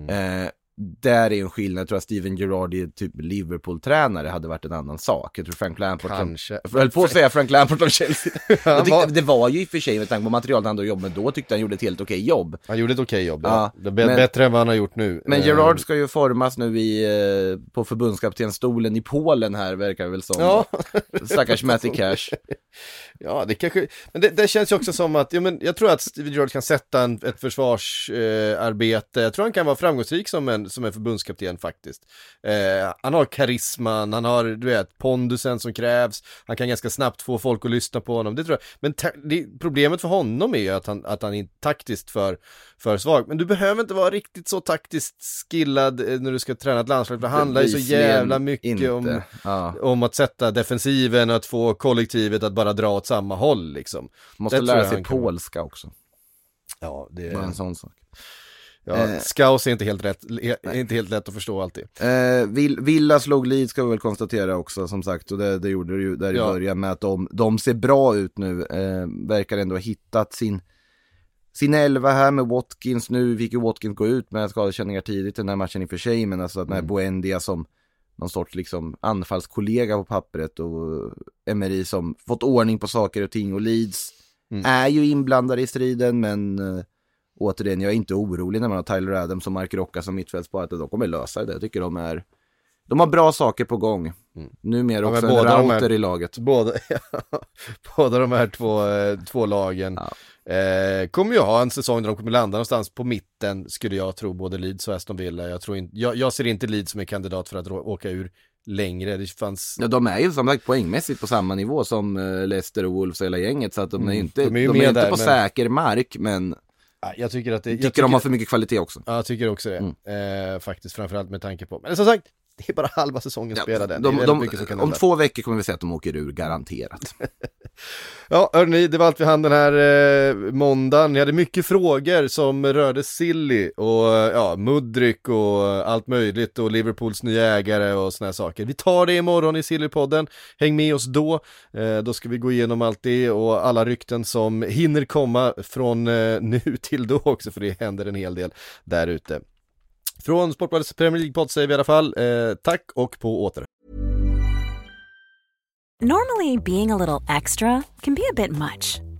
Eh, där är en skillnad, jag tror att Steven Gerrard är typ Liverpool-tränare hade varit en annan sak. Jag tror Frank Lampard kan... Kanske. Jag höll på att säga Frank Lampard från Chelsea. tyckte, det var ju i och för sig med tanke på materialet han då jobbade med då, tyckte han gjorde ett helt okej jobb. Han gjorde ett okej jobb, Ja, ja. Men- bättre än vad han har gjort nu. Men Eh, Gerard ska ju formas nu i, eh, på förbundskaptenstolen i Polen här verkar det väl som. Ja. Stackars Matty Cash. Ja, det kanske, men det, det känns ju också som att, ja, men jag tror att Steven Gerrard kan sätta en, ett försvarsarbete, eh, jag tror han kan vara framgångsrik som en, som en förbundskapten faktiskt. Eh, han har karisman, han har, du vet, pondusen som krävs, han kan ganska snabbt få folk att lyssna på honom, det tror jag. Men det, problemet för honom är ju att han, att han är taktiskt för, för svag. Men du behöver inte vara riktigt så taktiskt skillad eh, när du ska träna ett landslag, för det handlar ju så jävla mycket inte. om Ja, om att sätta defensiven och att få kollektivet att bara dra åt samma håll liksom. måste Det lära sig polska också. Ja, det Bara en sån sak. Ja, Eh. Scouse är inte helt rätt, inte helt lätt att förstå alltid. Eh, Vill, Villa slog Leeds ska vi väl konstatera också som sagt och det, det gjorde det ju där i Ja. början med att de, de ser bra ut nu. Eh, verkar ändå ha hittat sin, sin elva här med Watkins. Nu fick ju Watkins gå ut med skadekänningar tidigt i den här matchen i och för sig men alltså att med Buendia som någon sorts liksom anfallskollega på pappret och Emery som fått ordning på saker och ting och Leeds är ju inblandade i striden men eh, återigen jag är inte orolig när man har Tyler Adams och Mark Rocka som mittfältspar att de kommer lösa det. Jag tycker de är de har bra saker på gång. Numera Ja, men också en båda här- router i laget. Båda, båda de här två, eh, två lagen eh, kommer ju ha en säsong där de kommer landa någonstans på mitten, skulle jag tro, både Leeds och Aston Villa. Jag, tror in, jag, jag ser inte Leeds som en kandidat för att åka ur längre. Det fanns Ja, de är ju som sagt poängmässigt på samma nivå som eh, Leicester och Wolves och hela gänget så att de är ju inte, de är de är inte där, på men- säker mark men Ja, jag tycker att det, jag jag tycker de har för mycket kvalitet också. Ja, jag tycker också det. Mm. Eh, faktiskt, framförallt med tanke på, men som sagt, det är bara halva säsongen Ja, spelade. De, de, kan om två veckor kommer vi se att de åker ur, garanterat. Ja, hörni, det var allt vi hann den här eh, måndagen. Ni hade mycket frågor som rörde Silly och eh, ja, Mudryk och allt möjligt och Liverpools nya ägare och såna här saker. Vi tar det imorgon i Sillypodden. Häng med oss då. Eh, då ska vi gå igenom allt det och alla rykten som hinner komma från eh, nu till då också, för det händer en hel del där ute. Från Sportbladets Premier League-podd säger vi i alla fall eh, tack och på åter. Normally, being a little extra can be a bit much,